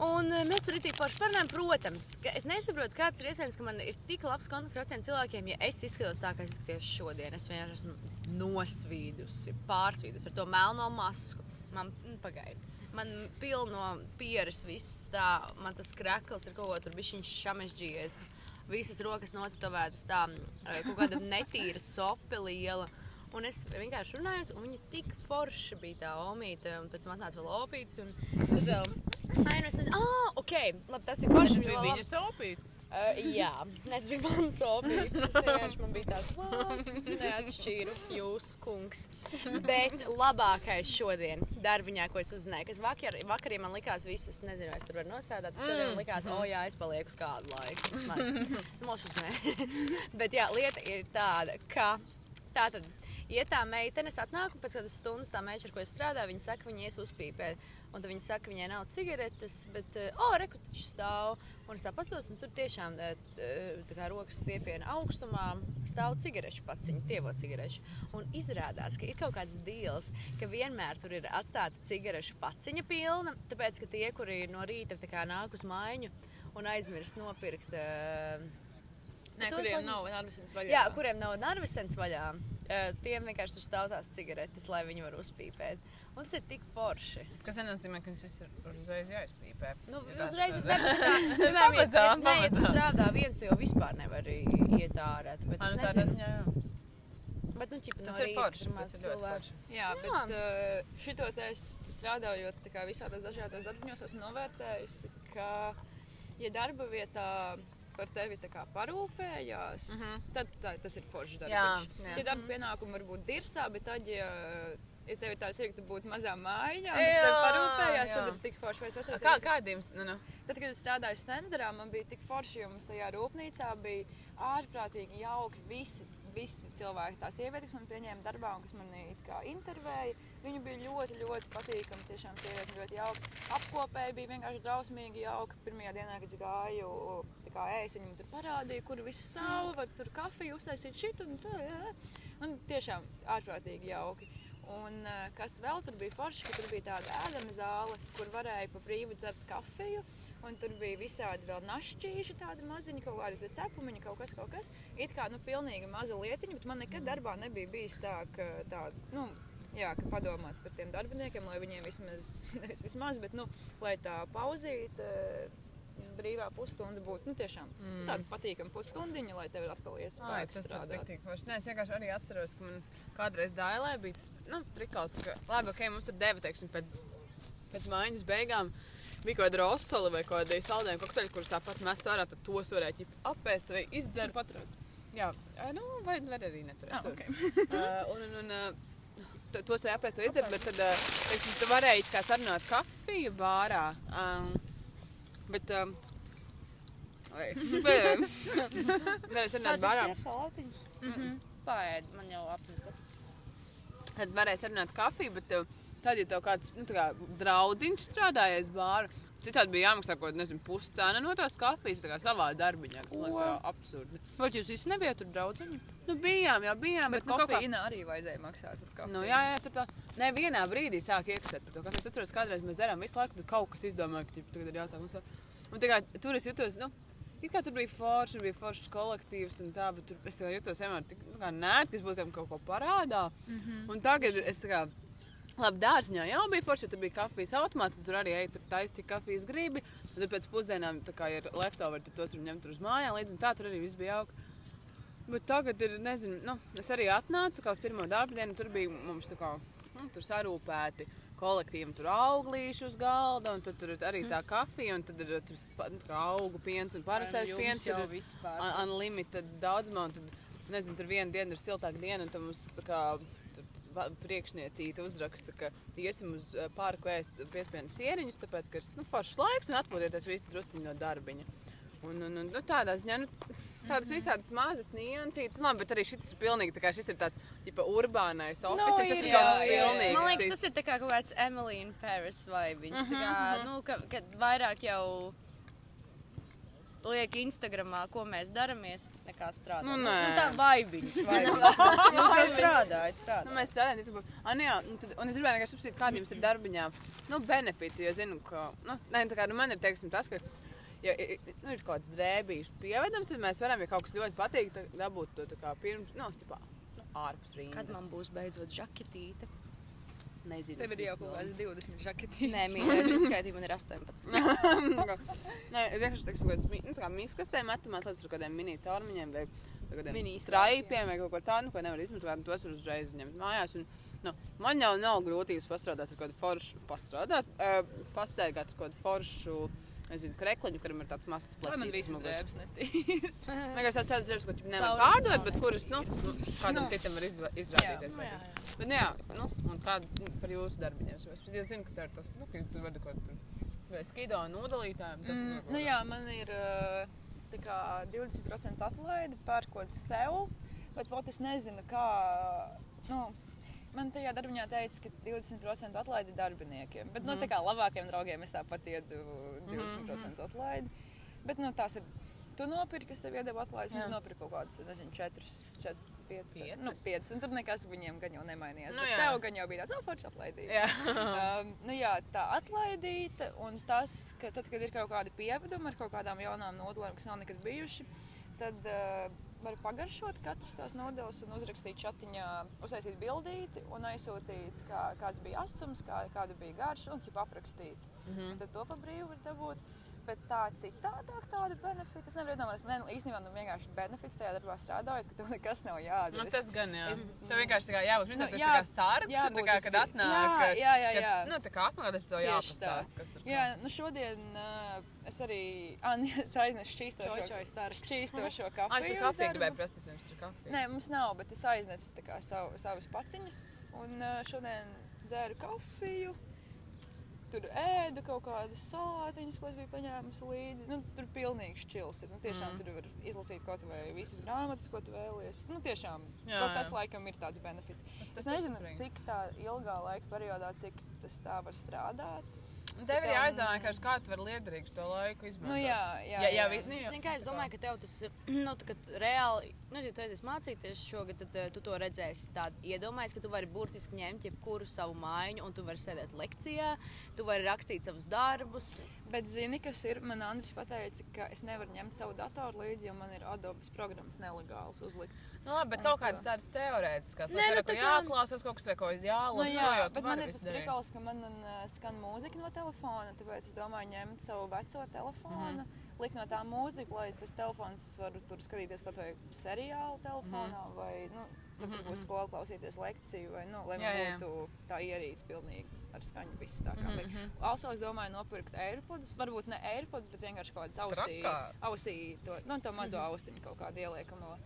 Un eh, mēs tur arī forši parunājam, protams, ka es nesaprotu, kāds ir iespējams, ka man ir tik labs kontakts ar citiem cilvēkiem, ja es izskatos tā, kā es izskatos šodien. Es vienkārši esmu nosvīdusi, pārsvīdusi ar to melno masku. Man mm, pagaidi. Man pilno pieres viss tā, man tas krekls ir kaut ko tur bišķiņš šamežģījies. Visas rokas notatovētas tā, eh, kaut kāda netīra cope liela. Un es vienkārši runāju, un viņa tik forša bija tā omīte, un pēc tam atnāca vēl opīts, un tad vēl... Ai, nu es nezinu, ah, ok, labi, tas ir forši. Tas bija vēl viņa sopīts. Uh, jā, tas bija mans. Tas vienkārši man bija tāds, wow, neatšķīru jūsu kungs. Bet labākais šodien darbiņā, ko es uzzināju, kas vakar, vakarī man likās visas, nezinu, es tur varu nostrādāt, tad man likās, o jā, es palieku uz kādu laiku. vismaz. Mošus nē. Bet jā, lieta ir tāda, ka tā tad. Ja tā meitene atnāk un pēc kādas stundas tā meitene, ar ko es strādāju, viņa saka, viņa ies uzpīpēt. Un tad viņa saka, viņai nav cigaretes, bet, eh, oh, rekutiņš stāv. Un es tā paskatos, un tur tiešām eh, eh, tā kā rokas stiepiena augstumā stāv cigarešu paciņa, tievo cigarešu. Un izrādās, ka ir kaut kāds deals, ka vienmēr tur ir atstāta cigarešu paciņa pilna, tāpēc, ka tie, kuri no rīta kā nāk uz maiņu un aizmirst nopirkt. Uh, Nē, kuriem laikus- nav vaļā. Jā, kuriem nav narvisens vaļā, tiem vienkārši tur stāv tās cigaretes, lai viņi varētu uzpīpēt. Un tas ir tik forši. Tas nenozīmē, ka viņš viss ir uzreiz jāizpīpē. Nu, Ja uzreiz eh, ir tā, ka, piemēram, ja, tu strādā viens, tu jau vispār nevari iet ārā. Bet, es nu, nezinu, ziņā, jā. bet nu, ķipa, Tas no ir forši. Tas ir ļoti forši. Jā, Jā. bet uh, šito te es strādājot tā kā visādos dažādos darbiņos, esmu novērtējusi, ka, ja darba vietā par tevi parūpējās, mm. -hmm. tad tā, tas ir foršs darbs. Jā, jā. Tie darba pienākumi var būt dirsā, bet tad, ja, ja tev ir tāds tu būtu mazā mājā, un Jā, tev parūpējās, jā. tad ir tik forši. Vai es atceros, Kā, es- kādiem? Nu, nu. Tad, kad es strādāju Stenderā, man bija tik forši, jo mums tajā rūpnīcā bija ārprātīgi jauki visi. Visi cilvēki, tās sievietes, kas man pieņēma darbā un kas kā intervēja, viņi bija ļoti, ļoti patīkami. Tiešām sieviete ļoti jauka. Apkopēji bija vienkārši drausmīgi jauka. Pirmajā dienā, kad es gāju kā ēst, viņi man tur parādīja, kur viss stāv, var tur kafiju uztaisīt šit un tā. Jā. Un tiešām ārprātīgi jauki. Un eh, kas vēl tur bija forši, ka tur bija tāda ēdama zāle, kur varēja pa brīvu dzert kafiju. Un tur bija visādi vēl našķīši, tādi maziņi, kaut kādi cepumiņi, kaut kas, kaut kas. It kā, nu, pilnīgi maza lietiņa, bet man nekad darbā nebija bijis tā, ka tā, nu, jā, ka padomāts par tiem darbiniekiem, lai viņiem vismaz, nevis vismaz, bet, nu, lai tā pauzīte, brīvā pusstunda būtu, nu, tiešām mm. tāda patīkama pusstundiņa, lai tev atkal iet spēks tas ir tik forši. Nē, es vienkārši arī atceros, ka man kādreiz dēlē bija tas, nu, prikals, ka, labi, ok, mums tur deva, teiksim, pēc, pēc mājas beigām. Bija kaut kāda rosala vai kaut kāda saldējuma kokteļa, kurus tāpat mest ārā, tad tos ķip apēst vai izdzert. Jā, nu, vai, vai arī neturēs. Ah, tur. ok. uh, un, un, un, tos var apēst vai izdzert, bet tad, uh, teiksim, tu varēji kā sarunāt kafiju bārā. Um, bet, um, vai, Varēja sarunāt bārā. salātiņus? Pēd, man jau apnika. Tad varēja sarunāt kafiju, bet tev, tad, ja tev kāds nu, tā kā, draudziņš strādājais bārā, citādi bija jāmaksā kaut kāda, puscēna no tās kafijas, tā kā savā darbiņā, man liekas absurdi. Vai jūs visi nebijat tur draudziņi? Nu, bijām, jā, bijām, Bet bet, nu, kaut kā. kofeīna arī vajadzēja maksāt. Nu, jā, jā, tur tā. Nē, vienā brīdī sāk iekasēt par to, kas es atceros, kādreiz mēs darām visu laiku, tad kaut kas izdomāja, ka tagad ir jāsāk. Tā- un tā kā tur es jutos, nu, it kā tur bija forši, bija foršs kolektīvs un tā, bet tur es jutos vienmēr tik, nu, kā nērts, kas būtu kaut ko parādā. Mm -hmm. Un tagad es tā kā. Labi, dārziņā jau bija forši, tur bija kafijas automāts, tur arī ej, tur taisīt, cik kafijas gribi. Tad pēc pusdienām, tā kā ir leftover, tad tos var ņemt uz mājām līdzi, un tā tur arī viss bija jauki. Bet tagad ir, nezinu, nu, es arī atnācu kā uz pirmo darba dienu, tur bija mums tā kā, nu, tur sarūpēti kolektīvi, tur auglīši uz galda, un tad tur arī tā kafija, un tad ir tur kā augu piens un parastais piens. Tur ir un- unlimited daudzumā, un tad, nezinu, tur viena diena ir siltāka diena, un tad mums kā priekšniecīte uzraksta, ka iesim uz eh, parku ēst piespienas sieriņus, tāpēc, ka ir nu, foršs laiks un atpūtieties visi drusciņi no darbiņa. Un, un, un, nu, tādā ziņā, nu, tādas visādas mazas niansītas, labi, bet arī šis ir pilnīgi, tā kā šis ir tāds, tipa, urbānais office, šis ir ir, kaut kas jā, jā, jā. pilnīgi Man liekas, cits. tas ir tā kā kaut kāds Emīlijas Paris vai viņš tā kā, nu, ka, kad vairāk jau liek Instagramā, ko mēs daramies, nekā strādājam. Nu, nē. nu, tā vaibiņš, vaibiņš. Jūs jau strādājat, Nu, strādājat. mēs strādājam, būtu. Ah, nu jā, un, tad, un es gribēju vienkārši apspriest, kādi jums ir darbiņā, nu, benefiti, jo zinu, ka, nu, nē, tā kā, nu, man ir, teiksim, tas, ka, ja nu, ir kaut kāds drēbīšs pievedams, tad mēs varam, ja kaut kas ļoti patīk, tad dabūt to, tā kā, pirms, nu, ķipā, nu, ārpus rindas. Kad man būs beidzot žaketīte? Nezinu. Tev ir jau kaut kāds 20 žaketītes. Nē, mīļais, izskaitīja, man ir 18. Nē, vienkārši, teiksim, kāds, mi- nu, kā miskastē metamās, līdz tur kādiem mini caurmiņiem vai kādiem Mini straipiem vai kaut ko tādu, nu, ko nevar izmantot, un tos var uzreiz ņemt mājās. Un, nu, man jau nav grūtības pastrādāt ar kādu foršu, pastrādāt, uh, pastaigāt ar kādu foršu nezinu, krekliņu, kuram ir tāds mazs Lai man visas drēbes netīras. Vienkārši tās tādas drēbes, ko tu nevar pārdot, bet kuras, nu, kādam Nu. citam var izrādīties. Jā. vajadzīgs. Bet, nu, jā, nu, un kāda nu, par jūsu darbiņiem? Es jau zinu, ka tā ir tas, nu, ka tu vari kaut kur skido nodalītājiem. Mm, nu jā, man ir uh, tā kā 20% atlaide pērkot sev, bet pat es nezinu, kā. Nu, Man tajā darbiņā teica, ka 20% atlaidi darbiniekiem. Bet, mm. nu, tā kā labākiem draugiem es tāpat iedu 20% atlaidi. Bet, nu, tās ir. Tu nopirki, kas tev iedeva atlaides, es nopirku kaut kādas, nezinu, 4, 4, 5. Piecas? Nu, 5. Tur nekas viņiem gan jau nemainījās. Nu, Nu, jā. tev gan jau bija tāds apgabals atlaidīt. Jā. um, nu jā, tā atlaidīta un tas, ka tad, kad ir kaut kādi pievedumi ar kaut kādām jaunām nodalēm, kas nav nekad bijuši, tad uh, var pagaršot katrs tās nodeļas un uzrakstīt chatiņā, uztaisīt bildīti un aizsūtīt, kā, kāds bija asums, kā, kāda bija garša un ķip aprakstīt. Mm -hmm. Tad to pa brīvu var dabūt. Bet tā citādāk, tāda benefita. Es nevaru iedomāties, ne, īstenībā, nu, vienkārši benefits tajā darbā strādājot, ka tev nekas nav jādara. Nu, tas gan jā. es- tev vienkārši tā kā jābūt visam, Nu, tas jā, tā kā sargs, un tā kā, kad atnāk. Jā, jā, jā, kad, jā. Nu, tā kā tev Tieši jāpastāst, tā. kas tur Jā, nu šodien uh, es arī ah, es aiznesu šķīstošo, šķīstošo kafiju. tur uz kafiju darbu. gribēju prasīt, jums tur kafiju. Nē, mums nav, bet es aiznesu tā kā savu, savas paciņas un uh, šodien dzēru kafiju. Tur ēdu kaut kādus salātiņus, ko es biju paņēmusi līdzi. Nu, tur pilnīgi šķils ir. Nu, tiešām mm. tur var izlasīt kaut vai visas grāmatas, ko tu vēlies. Nu, tiešām Jā, jā, tas jā. laikam ir tāds benefits. Tas Es nezinu, superīgi. cik tā ilgā laika periodā, cik tas tā var strādāt. Tev ir tā- jāizdomā, vienkārši, kā tu vari liederīgi šo laiku izmantot. Nu, jā, jā, jā, jā, jā. vi- nu, jā. Zini, kā es domāju, ka tev tas, nu, reāli, nu, ja tu aizies mācīties šogad, tad uh, tu to redzēsi. Tād, iedomājies, ka tu vari burtiski ņemt jebkuru savu mājiņu, un tu vari sēdēt lekcijā, tu vari rakstīt savus darbus. Bet zini, kas ir? Man Andris pateica, ka es nevaru ņemt savu datoru līdzi, jo man ir Adobe programmas nelegāls uzliktas. Nu, labi, bet Un kaut ko? kādas tādas teorētiskas lietas, nu, nu, tā kā jāklausās kaut kas vai ko Nu, jālasa. jā, jo tu bet man ir tas prikals, ka man uh, skan mūzika no telefona, tāpēc es domāju ņemt savu veco telefonu, mm -hmm. Likt no tā mūziku, lai tas telefons es varu tur skatīties pat vai seriālu telefonā, mm -hmm. vai, nu, tur mm -hmm. būs skola klausīties lekciju, vai, nu, lai Jā, jā. būtu tā ierīce pilnīgi ar skaņu viss tā kā. Mhm, Mm mhm. -hmm. Also, es domāju nopirkt AirPods, varbūt ne AirPods, bet vienkārši kaut kādas ausī, Trakā. ausī to, nu, to mazo austiņu kaut kādu ieliekamo,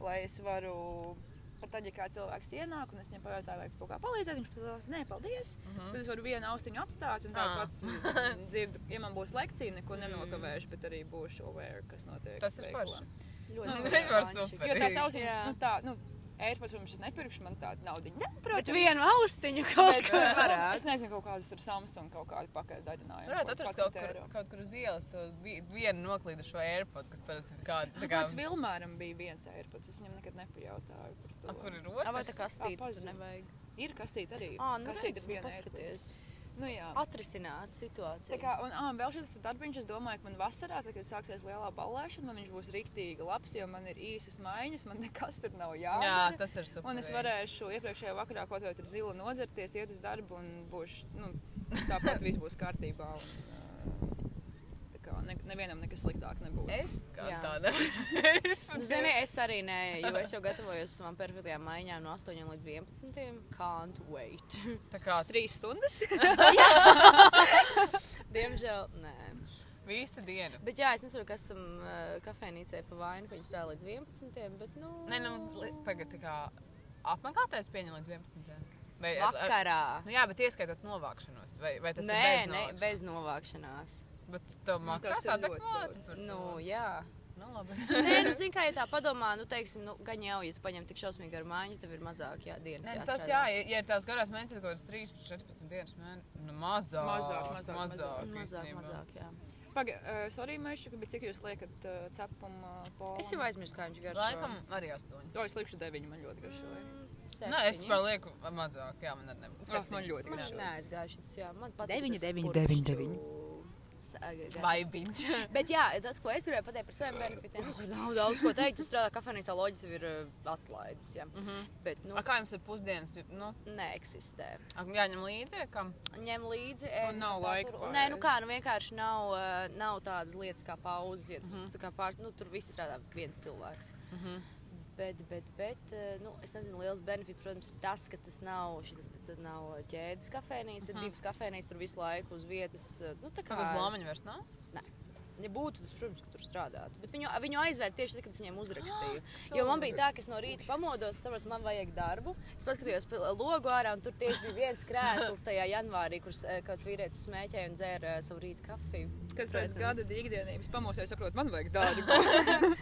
lai es varu pat tad, ja kāds cilvēks ienāk un es viņam pajautāju, vai kaut kā palīdzēt, viņš pateiks, nē, paldies. Mm -hmm. Tad es varu vienu austiņu atstāt un Ah. tāpat dzirdu, ja man būs lekcija, neko nenokavēšu, bet arī būšu aware, kas notiek. Tas ir forši. Ļoti Nu, super. Jo tās austiņas, Jā. nu tā, nu, AirPods, protams, es nepirkšu, man tāda naudiņa. Ne, Bet protams. vienu austiņu kaut Bet, kā uh, varētu. Es nezinu, kaut kādus tur Samsung kaut kādu pakaļdarinājumu. Varētu atrast kaut kur, kaut kur uz ielas to vi- vienu noklīdušo AirPod, kas parasti ir kāda. Tā kā, Kāds Vilmāram bija viens AirPods, es viņam nekad nepajautāju par to. a, kur ir Ā, Vai tā otrs? kastīte? Ir kastīte arī. Ā, nu kastīte redz, ir nu viena AirPods. Nu jā. Atrisināt Tā situāciju. kā, un ah, vēl šis darbiņš, es domāju, ka man vasarā, tad, kad sāksies lielā ballēšana, man viņš būs riktīgi labs, jo man ir īsas maiņas, man nekas tur nav Jā, jādara. tas ir super. Un es varēšu iepriekšējā vakarā kaut vai tur zila nodzerties, iet uz darbu un būšu, nu, tāpat viss būs kārtībā. Un, uh, tā ne, nevienam nekas sliktāk nebūs. Es tāda. es Nu, zini, es arī nē, jo es jau gatavojos savām perfektajām maiņām no 8 līdz 11. Can't wait. tā kā Trīs stundas. Diemžēl nē. visu dienu. Bet jā, es nezinu, kas esam uh, kafejnīcē pa vainu, ka viņi strādā līdz 11. Bet, nu, Nē, nu, tā kā apmeklētājs pieņem līdz 11. Vai, ar- ar- vakarā. Nu, jā, bet ieskaitot novākšanos. Vai, vai tas Nē, ir bez novākšanās? bez novākšanās bet tev nu, maksās adekvāti. Nu, jā. Nu, Nē, nu, zini, kā ja tā padomā, nu, teiksim, nu, gan jau, ja tu paņem tik šausmīgi ar mājiņu, tad ir mazāk, jā, dienas. Nē, nu, tas, jā, ja, ja ir tās garās mēnesis, tad kaut kāds 13, 14 dienas mēnesis, nu, mazāk. Mazāk, mazāk, mazāk, mazāk, mazāk, mazāk jā. Pagaid, uh, eh, sorry, Mērķis, bet cik jūs liekat uh, cepuma polu? Es jau aizmirsu, kā viņš garšo. Laikam arī 8. To es likšu 9, man ļoti garšoja. Mm. Septiņi. Nē, es palieku mazāk, jā, man arī nebūs. Man ļoti garšo. Nē, es gājuši, jā, man patīk. 9, 9, 9, 9. Vai viņš? Bet jā, tas, ko es gribēju pateikt par saviem benefitiem, nu, nav daudz ko teikt. Tu strādā kafejnīcā, loģiski ir uh, atlaides, jā. Mhm. Bet, nu, A, kā jums ir pusdienas? Nu, neeksistē. a, jāņem līdzi, kam? Ņem līdzi. Un ēd, nav tā laika tur- Nē, nu kā, nu vienkārši nav, nav tādas lietas kā pauzes. Ja, tu, tā kā pārs, nu, tur viss strādā viens cilvēks. Mhm. Bet, bet, bet uh, nu, es nezinu, liels benefits, protams, ir tas, ka tas nav, šis, tad nav ķēdes kafejnīca. Ir divas kafejnīcas, tur visu laiku uz vietas. uh, Nu, tā kā Kādas blāmaņas vairs nav? Nē. Ja būtu tas, protams, ka tur strādātu. Bet viņu, viņu aizvērt tieši tad, kad es viņiem uzrakstīju. Jo man bija tā, ka es no rīta pamodos, sapratu, man vajag darbu. Es paskatījos pa logu ārā, un tur tieši bija viens krēsls tajā janvārī, kur s- kāds vīrietis smēķēja un dzēra uh, savu rīta kafiju. Kad pēc gada ikdienības pamosties, saprotu, man vajag darbu.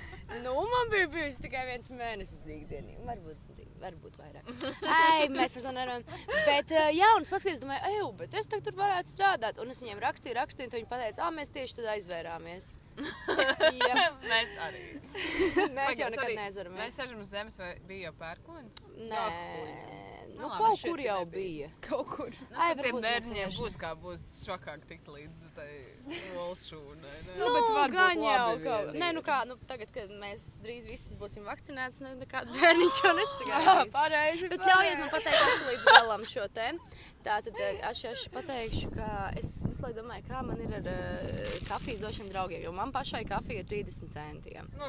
Nu, man bija bijusi tikai viens mēnesis dīgdienī. Varbūt, varbūt vairāk. Ai, mēs par to nerunājam. Bet, uh, jā, un es paskatījos, domāju, ej, bet es tur varētu strādāt. Un es viņiem rakstīju, rakstīju, un viņi teica, ah, mēs tieši tad aizvērāmies. jā, Mēs arī. mēs jau nekad neaizveramies. Mēs sēžam uz zemes, vai bija jau pērkons? Nē, Nu, nu, labi, kaut šeit kur jau nebija. bija. Kaut kur. Nu, Ai, tiem bērniem būs kā būs šokāk tikt līdz tai skolas šūnai. ne? Nu, bet varbūt gan jau kaut. Nē, nu kā, nu, tagad, kad mēs drīz visi būsim vakcinēti, nu, nekāda bērniņš jau nesagaidīs. Pareizi. Bet ļaujiet man pateikt, kas līdz galam šo te. Tātad es jau pateikšu, ka es visu laiku domāju, kā man ir ar uh, kafijas došanu draugiem. Jo man pašai kafija ir 30 centiem. Nu,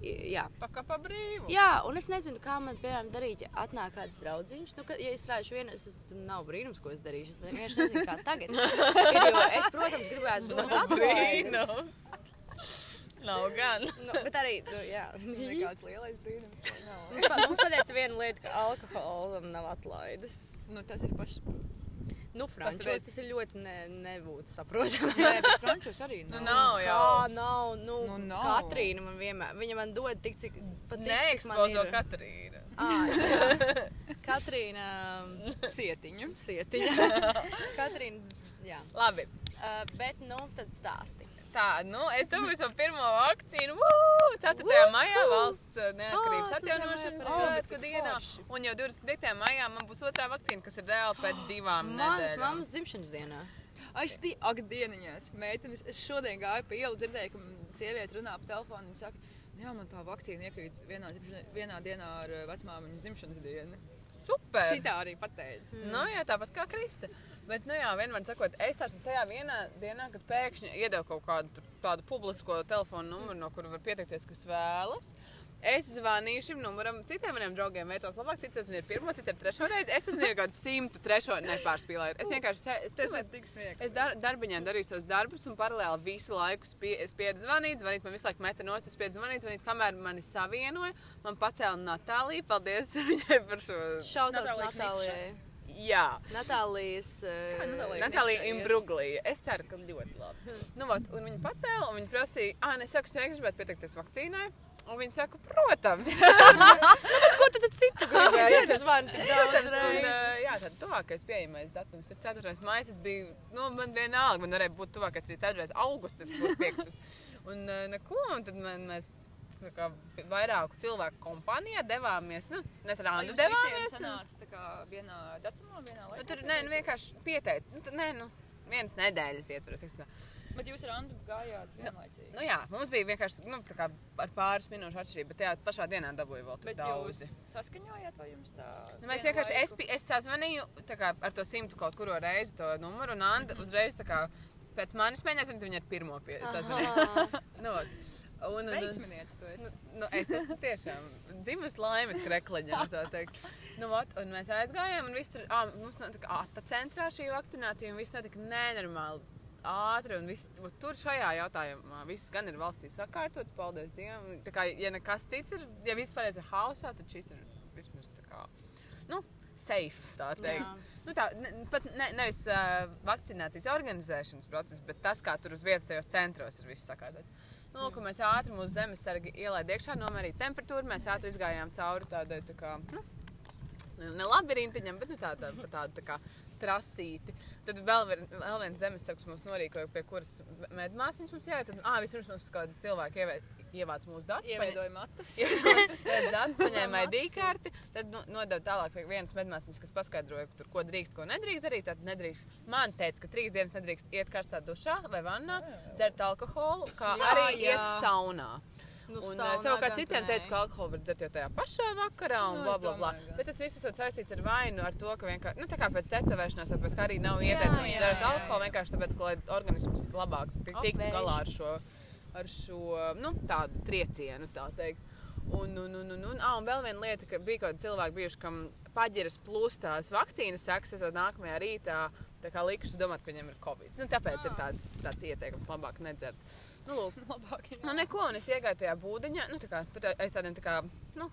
Jā. kā pa brīvu. Jā, un es nezinu, kā man, piemēram, darīt, ja atnāk kāds draugs. Nu, ka, ja es strādāšu vienu, es, tas nav brīnums, ko es darīšu. Es vienkārši nezinu, kā tagad. Jo es, protams, gribētu dot. Brīnums. Nav gan. Nu, bet arī, nu, jā. Nekāds lielais brīnums. Mums pateica viena lieta, ka alkoholam nav atlaides. Nu, tas ir pašs. Nu, frančos veids- tas ir ļoti ne, nebūtu saprotami. Nē, bet frančos arī Nu, nav. nav jau. Jā, nav. Nu, Nu, nav. Katrīna man vienmēr, viņa man dod tik, cik pat tik, cik man Neekspozo ir. Katrīna. Ā, jā. Katrīna Sietiņu. Sietiņa. Katrīna, jā. Labi. Uh, bet, nu, tad stāsti. Tā, nu, es domāju, savu pirmo vakcīnu. Woo! 4. maijā valsts uh, neatkarības atjaunošanas svētku dienā. Un jau 25. maijā man būs otrā vakcīna, kas ir reāli pēc divām Manas nedēļām. mammas dzimšanas dienā. Es tī, ak, dieniņās, meitenes, es šodien gāju pa ielu, dzirdēju, ka sieviete runā pa telefonu. Viņa saka, jā, man tā vakcīna iekrīt vienā, vienā dienā ar eh, vecmāmiņu dzimšanas dienu. Super! Šitā arī pateica. Nu, jā, tāpat kā Krista. Bet, nu, jā, vienmēr sakot, es tādu tajā vienā dienā, kad pēkšņi iedevu kaut kādu tādu publisko telefonu numuru, no kura var pieteikties, kas vēlas. Es zvanīju šim numuram, citiem maniem draugiem veicās labāk, cits ir pirmo, cits ir trešo reizi. Es esmu kaut kādu simtu trešo nepārspīlēju. Es vienkārši, es, Tas ir tik smieklīgi. Es dar, darbiņā darīju savus darbus, un paralēli visu laiku spie, spiedu zvanīt. Zvanīt man visu laiku meta nost, es spiedu zvanīt, zvanīt, kamēr mani savienoja. Man pacēla Natālija. Paldies viņai par šo. Natālija Natālijai. Jā. Natālijas. Uh, Natālija? Natālija Iet. Imbruglia. Es ceru, ka ļoti labi. Nu, vat, un viņa pacēla, un viņa prasīja, ah, es saku, es gribētu pieteikties vakcīnai. Un viņa saka, protams. ko tu tad citu gribēji? Ja tu zvani tik daudz un, jā, tad tuvākais pieejamais datums ir 4. maija. Es biju, nu, man vienalga, man varēja būt tuvākais arī 4. augusts, tas būtu 5. Un neko, un tad man, mēs kā vairāku cilvēku kompānijā devāmies, nu, mēs ar Vai Andu jums visiem devāmies. Un, sanāca tā kā vienā datumā, vienā laikā? nu, tur, nē, nu, vienkārši pieteikt, nu, tad, nē, nu, vienas nedēļas ietvaros. teiksim tā. Bet jūs ar Andu gājāt vienlaicīgi. Nu, jā, mums bija vienkārši nu, tā kā ar pāris minūšu atšķirību, bet tajā pašā dienā dabūju vēl Bet daudz. jūs saskaņojāt, vai jums tā? Nu, mēs vienkārši, es, es sazvanīju tā kā, ar to simtu kaut kuru reizi to numuru, un Anna uzreiz tā kā pēc manis mēģinās, un viņa ar pirmo pie sazvanīja. Nu, un, un, un, tu nu, nu, es esmu tiešām dzimis laimes krekliņā, tā. Nu, vot, un mēs aizgājām, un viss tur, ā, mums notika āta centrā šī vakcinācija, un viss notika nenormāli ātri, un viss, tur šajā jautājumā viss gan ir valstī sakārtots, paldies Dievam. Tā kā, ja nekas cits ir, ja viss pareizi ir hausā, tad šis ir vismaz tā kā, nu, safe, tā teikt. Jā. Nu, tā, ne, pat ne, nevis uh, vakcinācijas organizēšanas process, bet tas, kā tur uz vietas tajos centros ir viss sakārtots. Nu, lūk, mēs ātri mūsu zemes sargi ielaidām iekšā, nomērīja temperatūru, mēs ātri izgājām cauri tādai tā kā, nu, ne labirintiņam, bet nu, tāda, pa tādu tā kā trasīti. Tad vēl, vien, vēl viens zemesargs mums norīkoja, pie kuras medmāsas mums jāiet. Tad, ah, vispirms mums kādi cilvēki ievē, ievāc mūsu datus. Ieveidoju matus. Paņēma ID karti, tad nu, nodeva tālāk pie vienas medmāsas, kas paskaidroja, tur, ko drīkst, ko nedrīkst darīt. Tad nedrīkst. Man teica, ka trīs dienas nedrīkst iet karstā dušā vai vannā, dzert alkoholu, kā Jā, arī jā. iet saunā. Nu, Un, saunā uh, savukārt citiem teica, ka alkoholu var dzert jau tajā pašā vakarā, un Nu, bla, es bla, bla. Bet tas viss ir saistīts ar vainu, ar to, ka vienkārši, nu, tā kā pēc tetovēšanās, vai pēc kā arī nav ieteicams dzert alkoholu, vienkārši tāpēc, ka lai organisms labāk tiktu galā ar šo, ar šo, nu, tādu triecienu, tā teikt. Un, un, un, un, un, ah, un vēl viena lieta, ka bija kaut kādi cilvēki, bijuši, kam paģiras plus tās vakcīnas sekas, esot nākamajā rītā, tā kā likušas domāt, ka viņam ir covid. Nu, tāpēc ir tāds, tāds ieteikums labāk nedzert. Nu, lūk, Labāk, jā. Nu, neko, un es iegāju tajā būdiņā, nu, tā kā, tur aiz tādiem tā kā, nu,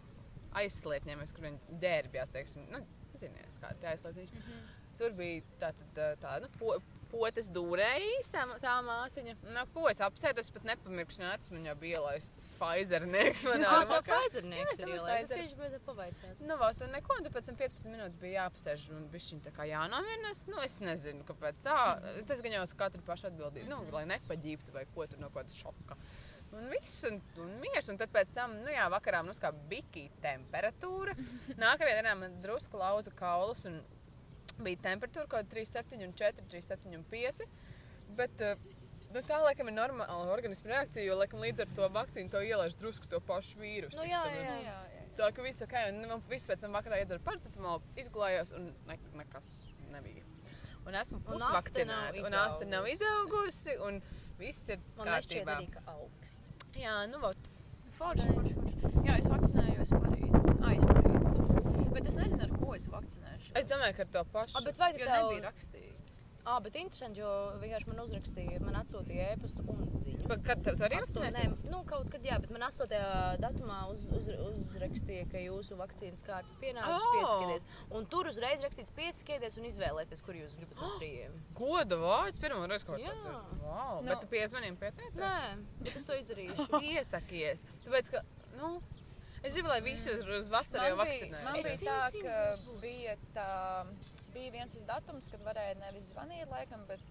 aizslietņiem, es, kur viņi ģērbjās, teiksim, nu, ziniet, kādi tie aizslietiņi. Mm -hmm. Tur bija tā, tā, tā nu, po, potes dūrējis, tā, tā māsiņa. Nu, ko es apsēdu, es pat nepamirkšu, man jau bija ielaists Pfizernieks. Jā, manā tā. Pfizernieks ir tā ielaists. Es tieši biju pavaicāt. Nu, vot, un neko, un tad pēc tam 15 minūtes bija jāpasēž un bišķiņ tā kā jānomierinās. Nu, es nezinu, kāpēc tā. Tas gan jau uz katru pašu atbildību, nu, lai nepaģīptu vai ko tur no kāda šoka. Un viss, un, un miers, un tad pēc tam, nu jā, vakarā mums kā bikī temperatūra. Nākamajā dienā man drusku lauza kaulus, un bija temperatūra kaut kāda 3,7 un 4, 3,7 un 5. Bet, eh, nu, tā laikam ir normāla organisma reakcija, jo, laikam, līdz ar to vakcīnu to ielaiž drusku to pašu vīrusu. Nu, jā, es saprotu. jā. jā, jā. Tā ka viss ok, un man viss pēc tam vakarā iedzer paracetamolu, izgulējos un ne, nekas nebija. Un esmu pusvakcinēta, un asta nav izaugusi. un viss ir Man kārtībā. arī, ka augs. Jā, nu, vot. Forši, forši, forši. Jā, es vakcinējos parīt. Bet es nezinu, ar ko es vakcinēšu. Es domāju, ka ar to pašu. Ah, bet vai tu tev... nebija rakstīts. Ah, bet interesanti, jo vienkārši man uzrakstīja, man atsūtīja ēpastu un ziņu. Bet Kad tev arī vakcinēsies? nē, nu, kaut kad, jā, bet man 8. datumā uz, uz, uzrakstīja, ka jūsu vakcīnas kārta pienākusi Oh! pieskieties. Un tur uzreiz rakstīts pieskieties un izvēlēties, kur jūs gribat no trījiem. Goda vārds pirmo reizi kāds. ir. Wow, Nu. bet tu piezvanīji pieteicies? Nē, bet es to izdarīšu. Iesakies. Tāpēc, ka, nu, es gribu, lai visi uz, uz vasaru jau Man bija, man vakcinējas. Es bija tā, ka bija, tā, bija viens datums, kad varēja nevis zvanīt, laikam, bet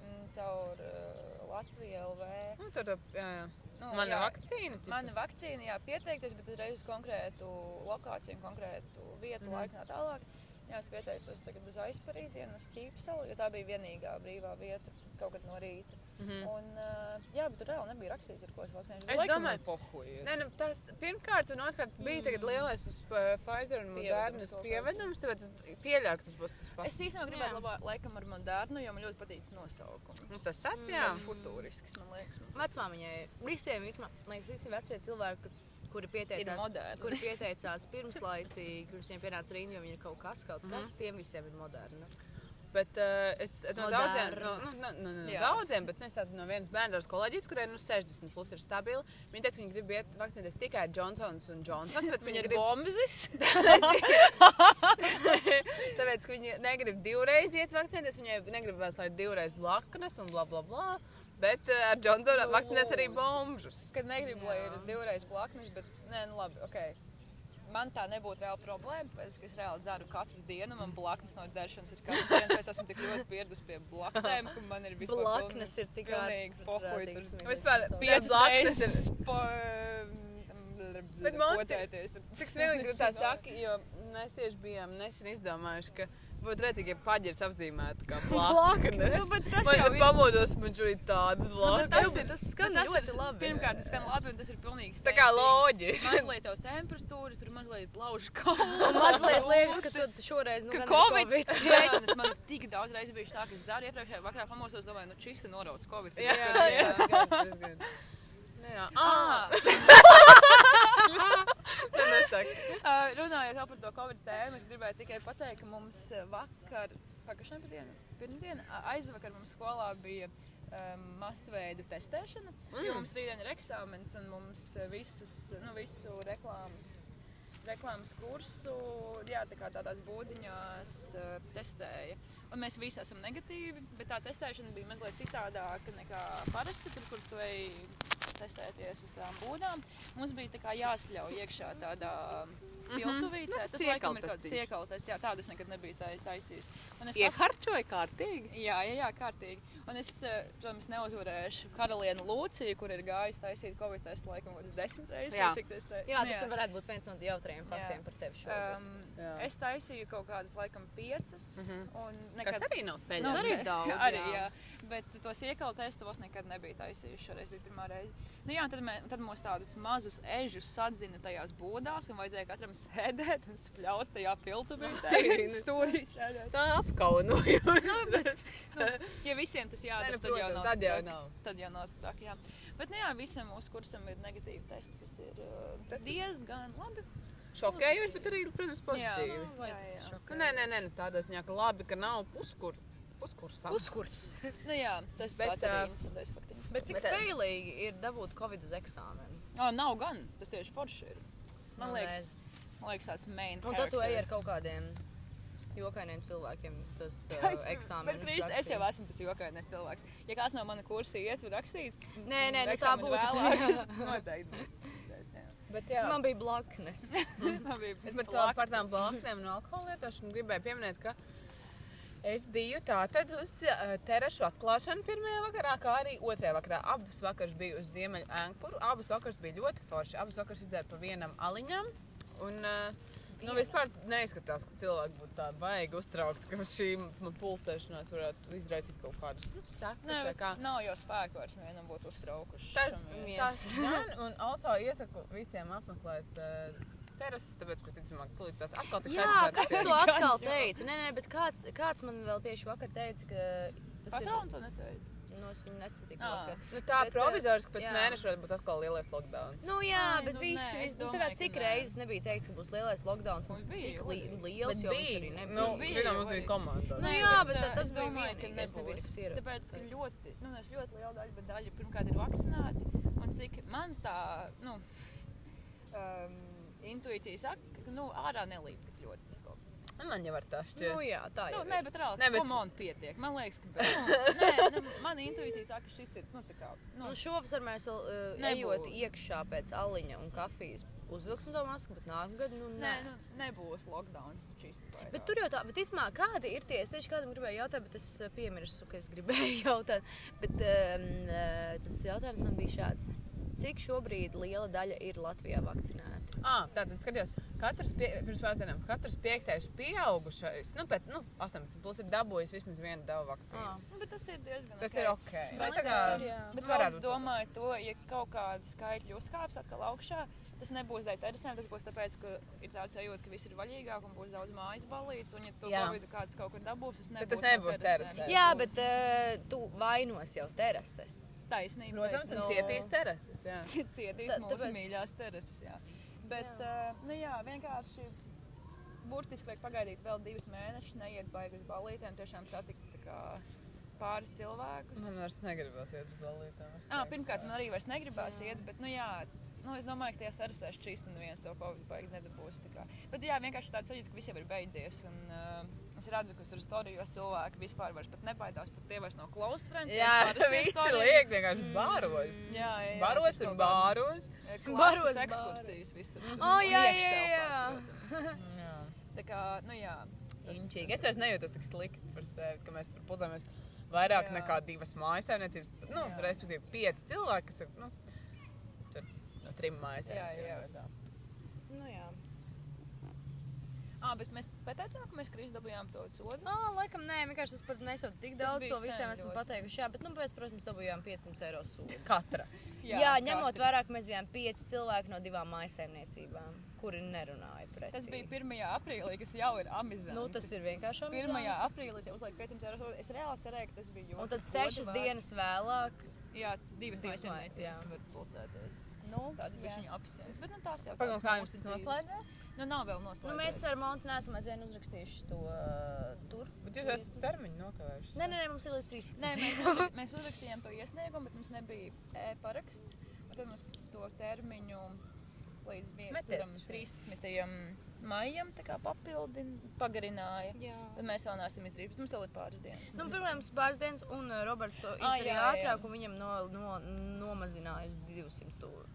mm, caur uh, Latviju LV. Nu, tur, jā, jā. Nu, Mana jā, vakcīna. ķipa. Mana vakcīna, jā, pieteikties, bet uzreiz uz konkrētu lokāciju, un konkrētu vietu, mm laiku tā tālāk. Jā, es pieteicos tagad uz aizparīdienu, uz ķīpsalu, jo tā bija vienīgā brīvā vieta kaut kad no rīta. Mhm. Un, uh, jā, bet tur reāli nebija rakstīts, ar ko es vakcinēšu. Es domāju- pohuji. Nē, nu, tas pirmkārt, un otrkārt bija tagad lielais uz uh, Pfizer un Modernas pievedums, tāpēc es pieļauju, ka tas būs tas Es pats. īstenībā gribētu labāk, laikam, ar Modernu, jo man ļoti patīk tas nosaukums. Nu, tas tāds, Mm, jā. Tas futurisks, man liekas. Vecmāmiņai visiem man liekas, visi vecie cilvēki, kur- kuri pieteicās. Kuri pieteicās pirmslaicīgi, kuriem viņiem pienāca jo viņi ir kaut kas, kaut kas, Mhm. tiem visiem ir moderni. Bet uh, es no Moderna. daudziem, no, nu, no, no, no Jā. daudziem, bet nu, es tādu no vienas bērnu kolēģijas, kuriem nu, 60 plus ir stabili. Viņi teica, ka viņi grib iet vakcinēties tikai Johnsons un Johnsons. Tāpēc Viņa viņi ir grib, bombzis. tāpēc, ka viņi negrib divreiz iet vakcinēties. Viņi negrib vēl slēgt divreiz blaknes un bla bla bla. Bet uh, ar Johnsonu vakcinēs arī bombžus. Kad negribu, lai ir Jā. divreiz blaknes, bet nē, nu labi, ok. Man tā nebūtu reāla problēma, ka es reāli dzeru katru dienu. Man blaknes no dzeršanas ir katru dienu, tāpēc esmu tik ļoti pieradusi pie blaknēm, ka man ir vispār Blaknes ir tik Tur smieklīgs Vispār. Piecas reizes ir-. Bet man te- pocēties. Cik smieklīgi ir tā saka, jo mēs tieši bijām nesen izdomājuši, ka būtu redzīgi, ja paģirs apzīmētu kā blaknes. Nu, tas man jau ir- pamodos, man šeit tādas Nu, blaknes. Tas, ir, tas skan tas ļoti ir labi. Pirmkārt, tas skan labi, un tas ir pilnīgi Tā kā loģiski. Mazliet tev temperatūra, tur mazliet lauž kaulu. Un mazliet liekas, ka tu šoreiz nu, Ka ir Covid Covids. strādājis. Man tik daudz reizes bija tā, ka es dzēru iepriekšējā vakarā pamosos, domāju, nu šis ir norauts Covid. Jā, jā, jā. tas gan, tas gan. Nu jā. Ah, Tā nesaka. Uh, runājot par to Covid tēmu, es gribēju tikai pateikt, ka mums vakar, pagājušajā pirmdienā, pirmdienā, ā, aizvakar mums skolā bija um, masveida testēšana. Mm. Jo mums rītdien ir eksāmens un mums visus, nu, visu reklāmas, reklāmas kursu jā, tā kā tādās būdiņās uh, testēja. Un mēs visi esam negatīvi, bet tā testēšana bija mazliet citādāka nekā parasti, tur, kur tu ej testēties uz tām būdām. Mums bija tā kā jāspļauj iekšā tādā piltuvītē. Nu, tas Tas laikam ir kaut kāds siekaltestiņš. siekaltes, jā, tādus nekad nebija tai- taisījis. Un es Ieharčoja kārtīgi. Jā, jā, jā, kārtīgi. Un es, eh, protams, neuzvarēšu karalieni Lūciju, kur ir gājusi taisīt Covid testu laikam kaut kādas desmit reizes. Jā. tas te- Jā, Nu, tas varētu būt viens no jautriem faktiem Jā. par tevi šodien. Um, Jā. es taisīju kaut kādas laikam piecas. Un Kas nekad, arī nav Tas peļņa. arī ir daudz, arī, jā. jā. Bet tos iekalu testu vēl nekad nebija taisījuši. Šoreiz bija pirmā reize. Nu, jā, tad, mē, tad mums tādus mazus ežus sadzina tajās būdās, un vajadzēja katram sēdēt un spļaut tajā piltuvītē. Stūrī sēdēt. Tā apkaunoja. Nu, bet, nu, ja visiem tas jādara, nu, tad jau nav. tad jau nav. Tad jau nav tā, jā. Bet, nu, jā, visam mūsu kursam ir negatīvi testi, kas ir uh, Tas diezgan labi. šokējoši, bet arī, protams, pozitīvi. Jā, Vai Jā, jā. Nu, nē, nē, nē, nu, tādā ziņā, ka labi, ka nav puskur, puskursā. Uzkurs. Nu, jā, tas Bet, bet, tāds arī interesants faktiņš. Bet cik Bet, ā, failīgi ir dabūt Covid uz eksāmenu? Oh, nav gan, tas tieši forši ir. Man Nu, liekas, man liekas tāds main Un tad tu ej ar kaut kādiem jokainiem cilvēkiem tos uh, Bet, eksāmenus. Krist, es jau esmu tas jokainais cilvēks. Ja kāds no mana kursa iet, var rakstīt. Nē, nē, nu tā būtu. Noteikti. Tas. Bet, jā. Man bija blaknes. Man bija Es par, tā, par tām blaknēm un alkohola lietošanu gribēju pieminēt, ka es biju tātad uz uh, terašu atklāšanu pirmajā vakarā, kā arī otrajā vakarā. Abas vakaras biju uz Ziemeļu ēnkuru. Abas vakaras bija ļoti forši. Abas vakaras izdzēru pa vienam aliņam. Un, uh, Nu, vispār neizskatās, ka cilvēki būtu tādi baigi uztraukti, ka šī man pulcēšanās varētu izraisīt kaut kādus nu, sekas kā. nav jau spēku vairs nevienam būt uztraukuši. Tas, tas gan, un also iesaku visiem apmeklēt uh, terases, tāpēc, ka ticamāk, tūlīt tās atkal tiks Jā, aizturētas. kas to atkal teica? Nē, nē, bet kāds, kāds man vēl tieši vakar teica, ka tas ir. Patronu to neteica. Nu, es viņu nesatiku Ā. vakar. Nu, tā Bet, provizoriski pēc jā. mēneša varētu būt atkal lielais lockdown. Nu, jā, Ai, bet nu, viss, nē, viss es nu, tā kā cik reizes nebija teikts, ka būs lielais lockdowns un Un bija, tik li bija. liels, jo viņš arī nu, nebija. Nu, bija, vienam mums bija komanda. Nu, Nē, jā, bet ā, tad tas es bija vienīgais, nebija nekas ierobežots. Tāpēc, ka ļoti, nu, es ļoti liela daļa, bet daļa pirmkārt ir vakcinēti. Un cik man tā, nu, um, intuīcija saka, ka, nu, ārā nelīp tik ļoti tas kaut kas. Man jau ar tā Nu, šķiet. jā, tā Nu, jau nē, ir. bet reāli, Nē, bet- on, pietiek. Man liekas, ka, nu, nē, nu, man intuīcija saka, ka šis ir, nu, tā kā, nu, Nu, šovasar mēs vēl uh, Nebūs. ejot iekšā pēc aliņa un kafijas uzvilksim to masku, bet nākamgad, nu, nē, nē. nu, nebūs lockdowns čīsti. Bet tur jau tā, bet īstenībā kādi ir tie? Es tieši kādam gribēju jautāt, bet es uh, piemirsu, ka es gribēju jautāt. Bet um, tas jautājums man bija šāds. Cik šobrīd liela daļa ir Latvijā vakcinēta? Ah, tātad skatījos, katrs pie, pirms pāris dienām, katrs piektais pieaugušais, nu, pēc, nu, 18 plus ir dabūjis vismaz vienu davu vakcīnu. Nu, bet tas ir diezgan Tas ok. ir ok. Bet, Nu, tā tas kā- ir, jā. bet nu, es būt domāju, to, ja kaut kāda skaitļa uzkāps atkal augšā, tas nebūs dēļ terasēm, tas būs tāpēc, ka ir tāds sajūta, ka viss ir vaļīgāk un būs daudz mājas balīts, un ja to Jā. Covid kāds kaut kur dabūs, tas Tad nebūs, tas no nebūs terasēm. terasē. Jā, Tas bet uh, tu vainos jau terases. Taisnība. Protams, un taisnība. cietīs terases, jā. cietīs Tā- mūsu tāpēc- mīļās terases. Jā. Bet, jā. Uh, nu jā, vienkārši burtiski vajag pagaidīt vēl divus mēnešus, neiet baigi uz balītēm, tiešām satikt tā kā pāris cilvēkus. Man vairs negribas iet uz À, teiktu. pirmkārt, man arī vairs negribās iet, bet, nu jā, nu, es domāju, ka tajās terasēs čīst un viens to baigi nedabūs. tā kā. Bet, jā, vienkārši tāds sajūta, ka viss jau ir beidzies. Un, uh, es redzu, ka tur storijos cilvēki vispār vairs nebaidās, pat tie vairs nav close friends. Jā, visi storiji. liek vienkārši bāros. Jā, jā, jā, Baros tas un bāros. Klases Baros, ekskursijas visur. O, jā, jā, jā. protams. Jā. Tā kā, nu jā. tas- Inčīgi. Es vairs nejūtos tik slikti par sevi, ka mēs tur pulcējamies vairāk Jā. nekā divas mājasēmniecības. Nu, Jā. respektīvi, pieci cilvēki, kas ir nu, tur no trim Jā, jā. mājasēmniecībām. Nu, jā. Ah, bet mēs pateicām, ka mēs krīzes dabūjām to sodu. Oh, laikam, nē, vienkārši tas par mēs jau tik daudz to visiem ļoti. pateikuši. Jā, bet, nu, pēc, protams, dabūjām 500 eiro sūdu. Katra. Jā, jā ņemot vērā, ka mēs bijām pieci cilvēki no divām mājasēmniecībām, kuri nerunāja pret Tas bija 1. aprīlī, kas jau ir amizanti. Nu, tas ir vienkārši 1. amizanti. aprīlī tie uzliek 500 eiro sodu. Es reāli cerēju, ka tas bija jūtas. Un tad sešas dienas vēlāk. Jā, divas mājasēmniecības var pulcēties. Nu, Tāds bija viņa apsēns. Bet nu, tās jau tādas kā jums tas noslēdzās? Nu, nav vēl noslēdzies. Nu, mēs ar Montu neesam aizvien uzrakstījuši to uh, tur. Bet jūs esat termiņu nokavējuši. Nē, nē, nē, mums ir līdz 13. Nē, mēs, mēs uzrakstījām to iesniegumu, bet mums nebija e-paraksts. Tad mums to termiņu līdz vien- Metiet tam šo. 13. Maijam tā kā papildin, pagarināja. Jā. Tad mēs vēl neesam izdarījuši, mums vēl ir pāris dienas. Nu, pirmās pāris dienas, un uh, Roberts to Ah, izdarīja jā. ātrāk, un viņam no, no, nomazināja uz 200 stūri.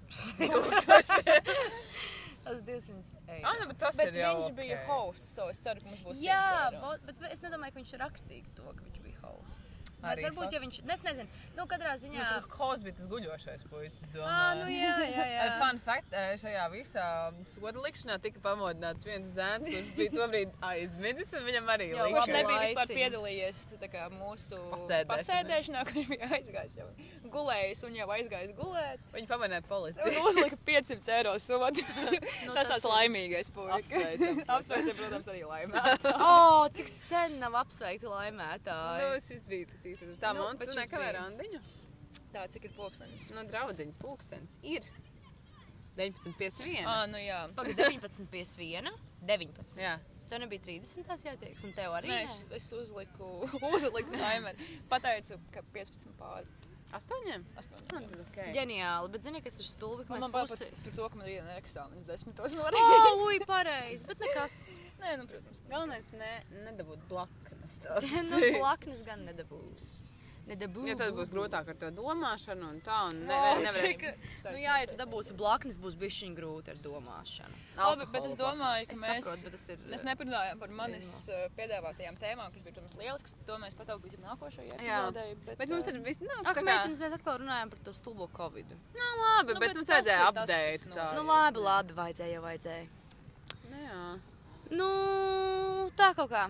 Tas 200 eiro. Ah, nu, bet tas Bet ir jau viņš ok. bija hosts, so es ceru, ka mums būs Jā, 100 eiro. vo- bet es nedomāju, ka viņš rakstīja to, ka viņš bija hosts. Arī Bet varbūt, ja viņš, es nezinu, nu, katrā Nu, ziņā. tur Hos bija tas guļošais puisis, domāju. Ā, nu, jā, jā, jā. Eh, Fun fact, eh, šajā visā soda likšanā tika pamodināts viens zēns, kurš bija tobrīd aizmidzis, un viņam arī Jā, Viņš labi likšana. nebija vispār piedalījies kā, mūsu Pasēdēšanā. pasēdēšanā, kurš bija aizgājis jau gulējis un jau aizgājis gulēt. Viņi pamanīja policiju. uzlika 500 eiro sodu. Nu, tas tas laimīgais puisis. Apsveicam. Protams, arī laimē. O, cik sen nav apsveikti Nu, laimētāji. šis bija tas īstais. Tā Nu, šis nekavē randiņu. Tā, cik ir pulkstenis? No draudziņa pūkstens ir. 19,51. Ah, nu jā. Pagaid, 19, 51, 19. Jā. Tev nebija 30. jātiek, un tev arī. Nē, Nē, es, es uzliku, uzliku timeru. Pateicu, ka 15 pāri Astoņiem? 8. Ah, tad okay. Ģeniāli, bet zini, kas ir stulbi, ka Man, mēs pusi... par to, ka man ir eksāmenis desmitos no rīta. Oh, ui, pareizi, bet nekas. Nē, nu, protams. Galvenais ne, nedabūt blaknes. nu, blaknes gan nedabūju. Nedabūju. Ja tad būs grūtāk ar to domāšanu un tā, un ne, O, nevarēs. cik- Nu, jā, ja tu dabūsi blaknes, būs bišķiņ grūti ar domāšanu. Labi, bet es domāju, ka Es mēs, saprotu, tas ir, mēs neparunājām par manis uh, piedāvātajām tēmām, kas bija, protams, lielisks. To mēs pataupīsim nākošajai epizodei. Bet, Bet mums ir viss, nu, Ak, meitenes, mēs atkal runājam par to stulbo covid. nu, labi, Nu, bet bet mums tas vajadzēja update. Tā. Nu, labi, labi, vajadzēja, vajadzēja. Nu, jā. Nu, tā kaut kā.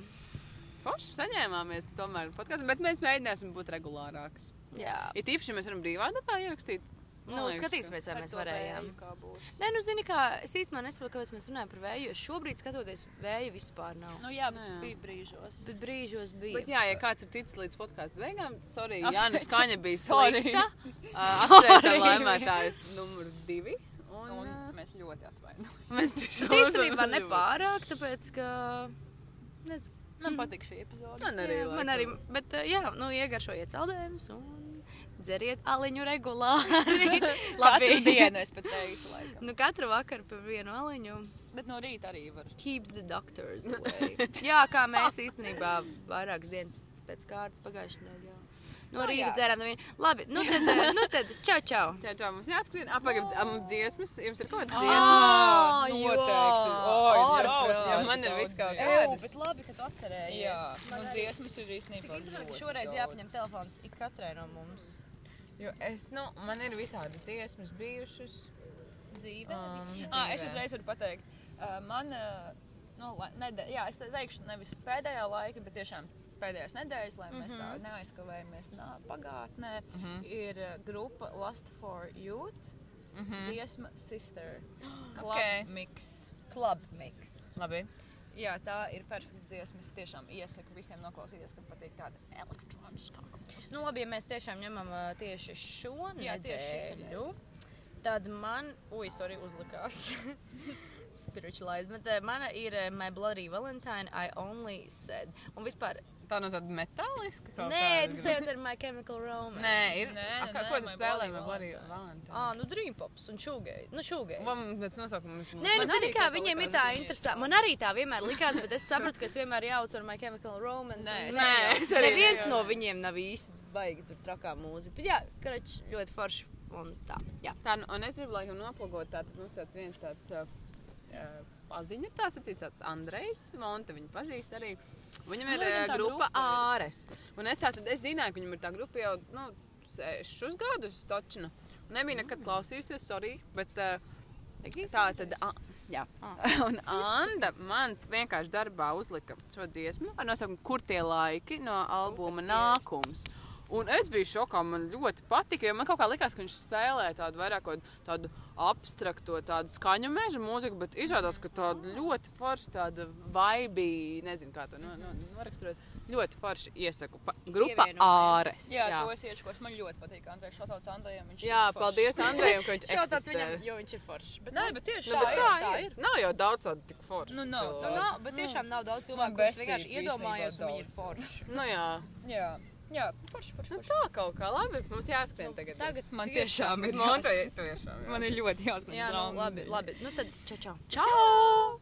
Forši saņēmāmies tomēr podkāstu, bet mēs mēģināsim būt regulārākas. Jā. Ir tīpaši, ja mēs varam brīvā dabā ierakstīt. Nu, liekas, ka- skatīsimies, vai mēs to varējām. vēju, kā būs. Nē, nu, zini, kā es īstenībā nesaprotu, kāpēc mēs runājam par vēju, šobrīd skatoties, vēja vispār nav. Nu, jā, Nu, jā. bet bija brīžos. Bet brīžos bija. Bet, jā, ja kāds ir ticis līdz podkāstu beigām, sorry, Apsveicam. Jānis Skaņa bija Sorry. slikta. Apsveicam laimētājus numur divi. Un, Un mēs ļoti atvainojamies. mēs tiešām nepārāk, tāpēc, ka. Nezinu. Man patīk šī epizode. Man arī. Jā, man laikam. arī, bet uh, jā, nu, iegaršojiet saldējumus un dzeriet aliņu regulāri. Katru dienu es pat teiktu, laikam. Nu, katru vakaru pa vienu aliņu. Bet no rīta arī var. Keeps the doctors away. jā, kā mēs īstenībā vairākas dienas pēc kārtas pagājušajā nedēļā. No Nu, rīta jā. dzērām no viena. Labi, nu tad, nu tad, čau, čau. Jā, tā mums jāskrien. Apagaid, mums dziesmas. Jums ir kaut kādas Ā, dziesmas. jā. noteikti. Oi, Ārprāts. jā, Jā, man ir viss kaut kāds. Ew, bet labi, ka tu atcerējies. Jā, Man un dziesmas ir īstenībā. Cik interesanti, ka šoreiz jāpaņem telefons ik katrai no mums. Jo es, nu, man ir visādas dziesmas bijušas. Dzīvē. Um, Um, Ah, es uzreiz varu pateikt, uh, man, uh, nu, nede, jā, es te teikšu, nevis pēdējā laika, bet tiešām pēdējās nedēļas, lai mēs tā Mhm. neaizkavējamies nā, pagātnē, ir uh, grupa Lust for Youth, dziesma Sister. Club Ok. Mix. Club mix. Labi. Jā, tā ir perfekta dziesma. Es tiešām iesaku visiem noklausīties, kad patīk tāda elektroniskā mūzika. Nu, labi, ja mēs tiešām ņemam uh, tieši šo Jā, tieši nedēļu, tad man, ui, sorry, uzlikās. Spiritualized, bet uh, mana ir uh, My Bloody Valentine, I Only Said. Un vispār, Tā nav tāda metāliska kaut nē, tu sajauc ar My Chemical Romance. Nē, ir. Nē, A, nē, kā, nē, ko tu My spēlē? Bloody Man arī Valentine. Valentine. Ah, nu Dream Pops un Shoegaze. Nu, Shoegaze. Man pēc nosaukuma viņš Nē, nu, Man zini, arī kā tā viņiem ir tā interesanti. Man arī tā vienmēr likās, bet es sapratu, ka es vienmēr jaucu ar My Chemical Romance. Nē, Nē, es arī Neviens no viņiem nav īsti baigi tur trakā mūzika. Bet jā, karač ļoti forši un tā. Jā. Tā, nu, un es gribu laikam noplagot tādu, mums tāds viens tāds uh, paziņa, tā sacīt, tāds Andrejs Monte, viņu pazīst arī. Viņam ir Ah, viņam uh, tā grupa ir. Āres. Un es tātad, es zināju, ka viņam ir tā grupa jau, nu, sešus gadus točina. Un nebija nekad klausījusies, sorry, bet uh, tā tad, a, jā. Un Anda man vienkārši darbā uzlika šo dziesmu ar nosaukumu Kur tie laiki no albuma Nākums. Un es biju šokā, man ļoti patika, jo man kaut kā likās, ka viņš spēlē tādu vairāk tādu abstrakto, tādu skaņu meža mūziku, bet izrādās, ka tāda ļoti forša, tāda vaibī, nezinu, kā to no, no, noraksturot, ļoti forši iesaku. Pa, grupa Pievienojam. Āres. Jā, jā. to es iečkošu. Man ļoti patīk Andrejs Šatauts Andrejam. Viņš ir Jā, paldies Andrejam, ka viņš Šautauts eksistē. viņam, jo viņš ir foršs. Bet, Nē, bet tieši Nu, bet tā, tā, ir. ir. Nav jau daudz tādu tik foršu. Nu, nav Nu, tādu. nav, bet tiešām nav daudz Man cilvēku, besīk vienkārši iedomājos, un viņi ir forši. Nu, jā. Jā, jā, forši, forši. Nu, tā kaut kā labi. Mums jāskrien tagad. Tagad Man tiešām ir jāsaka. tiešām. jā. Man ir ļoti jāsaka. Jā, nu, labi, labi. Nu tad, čau, čau. Čau!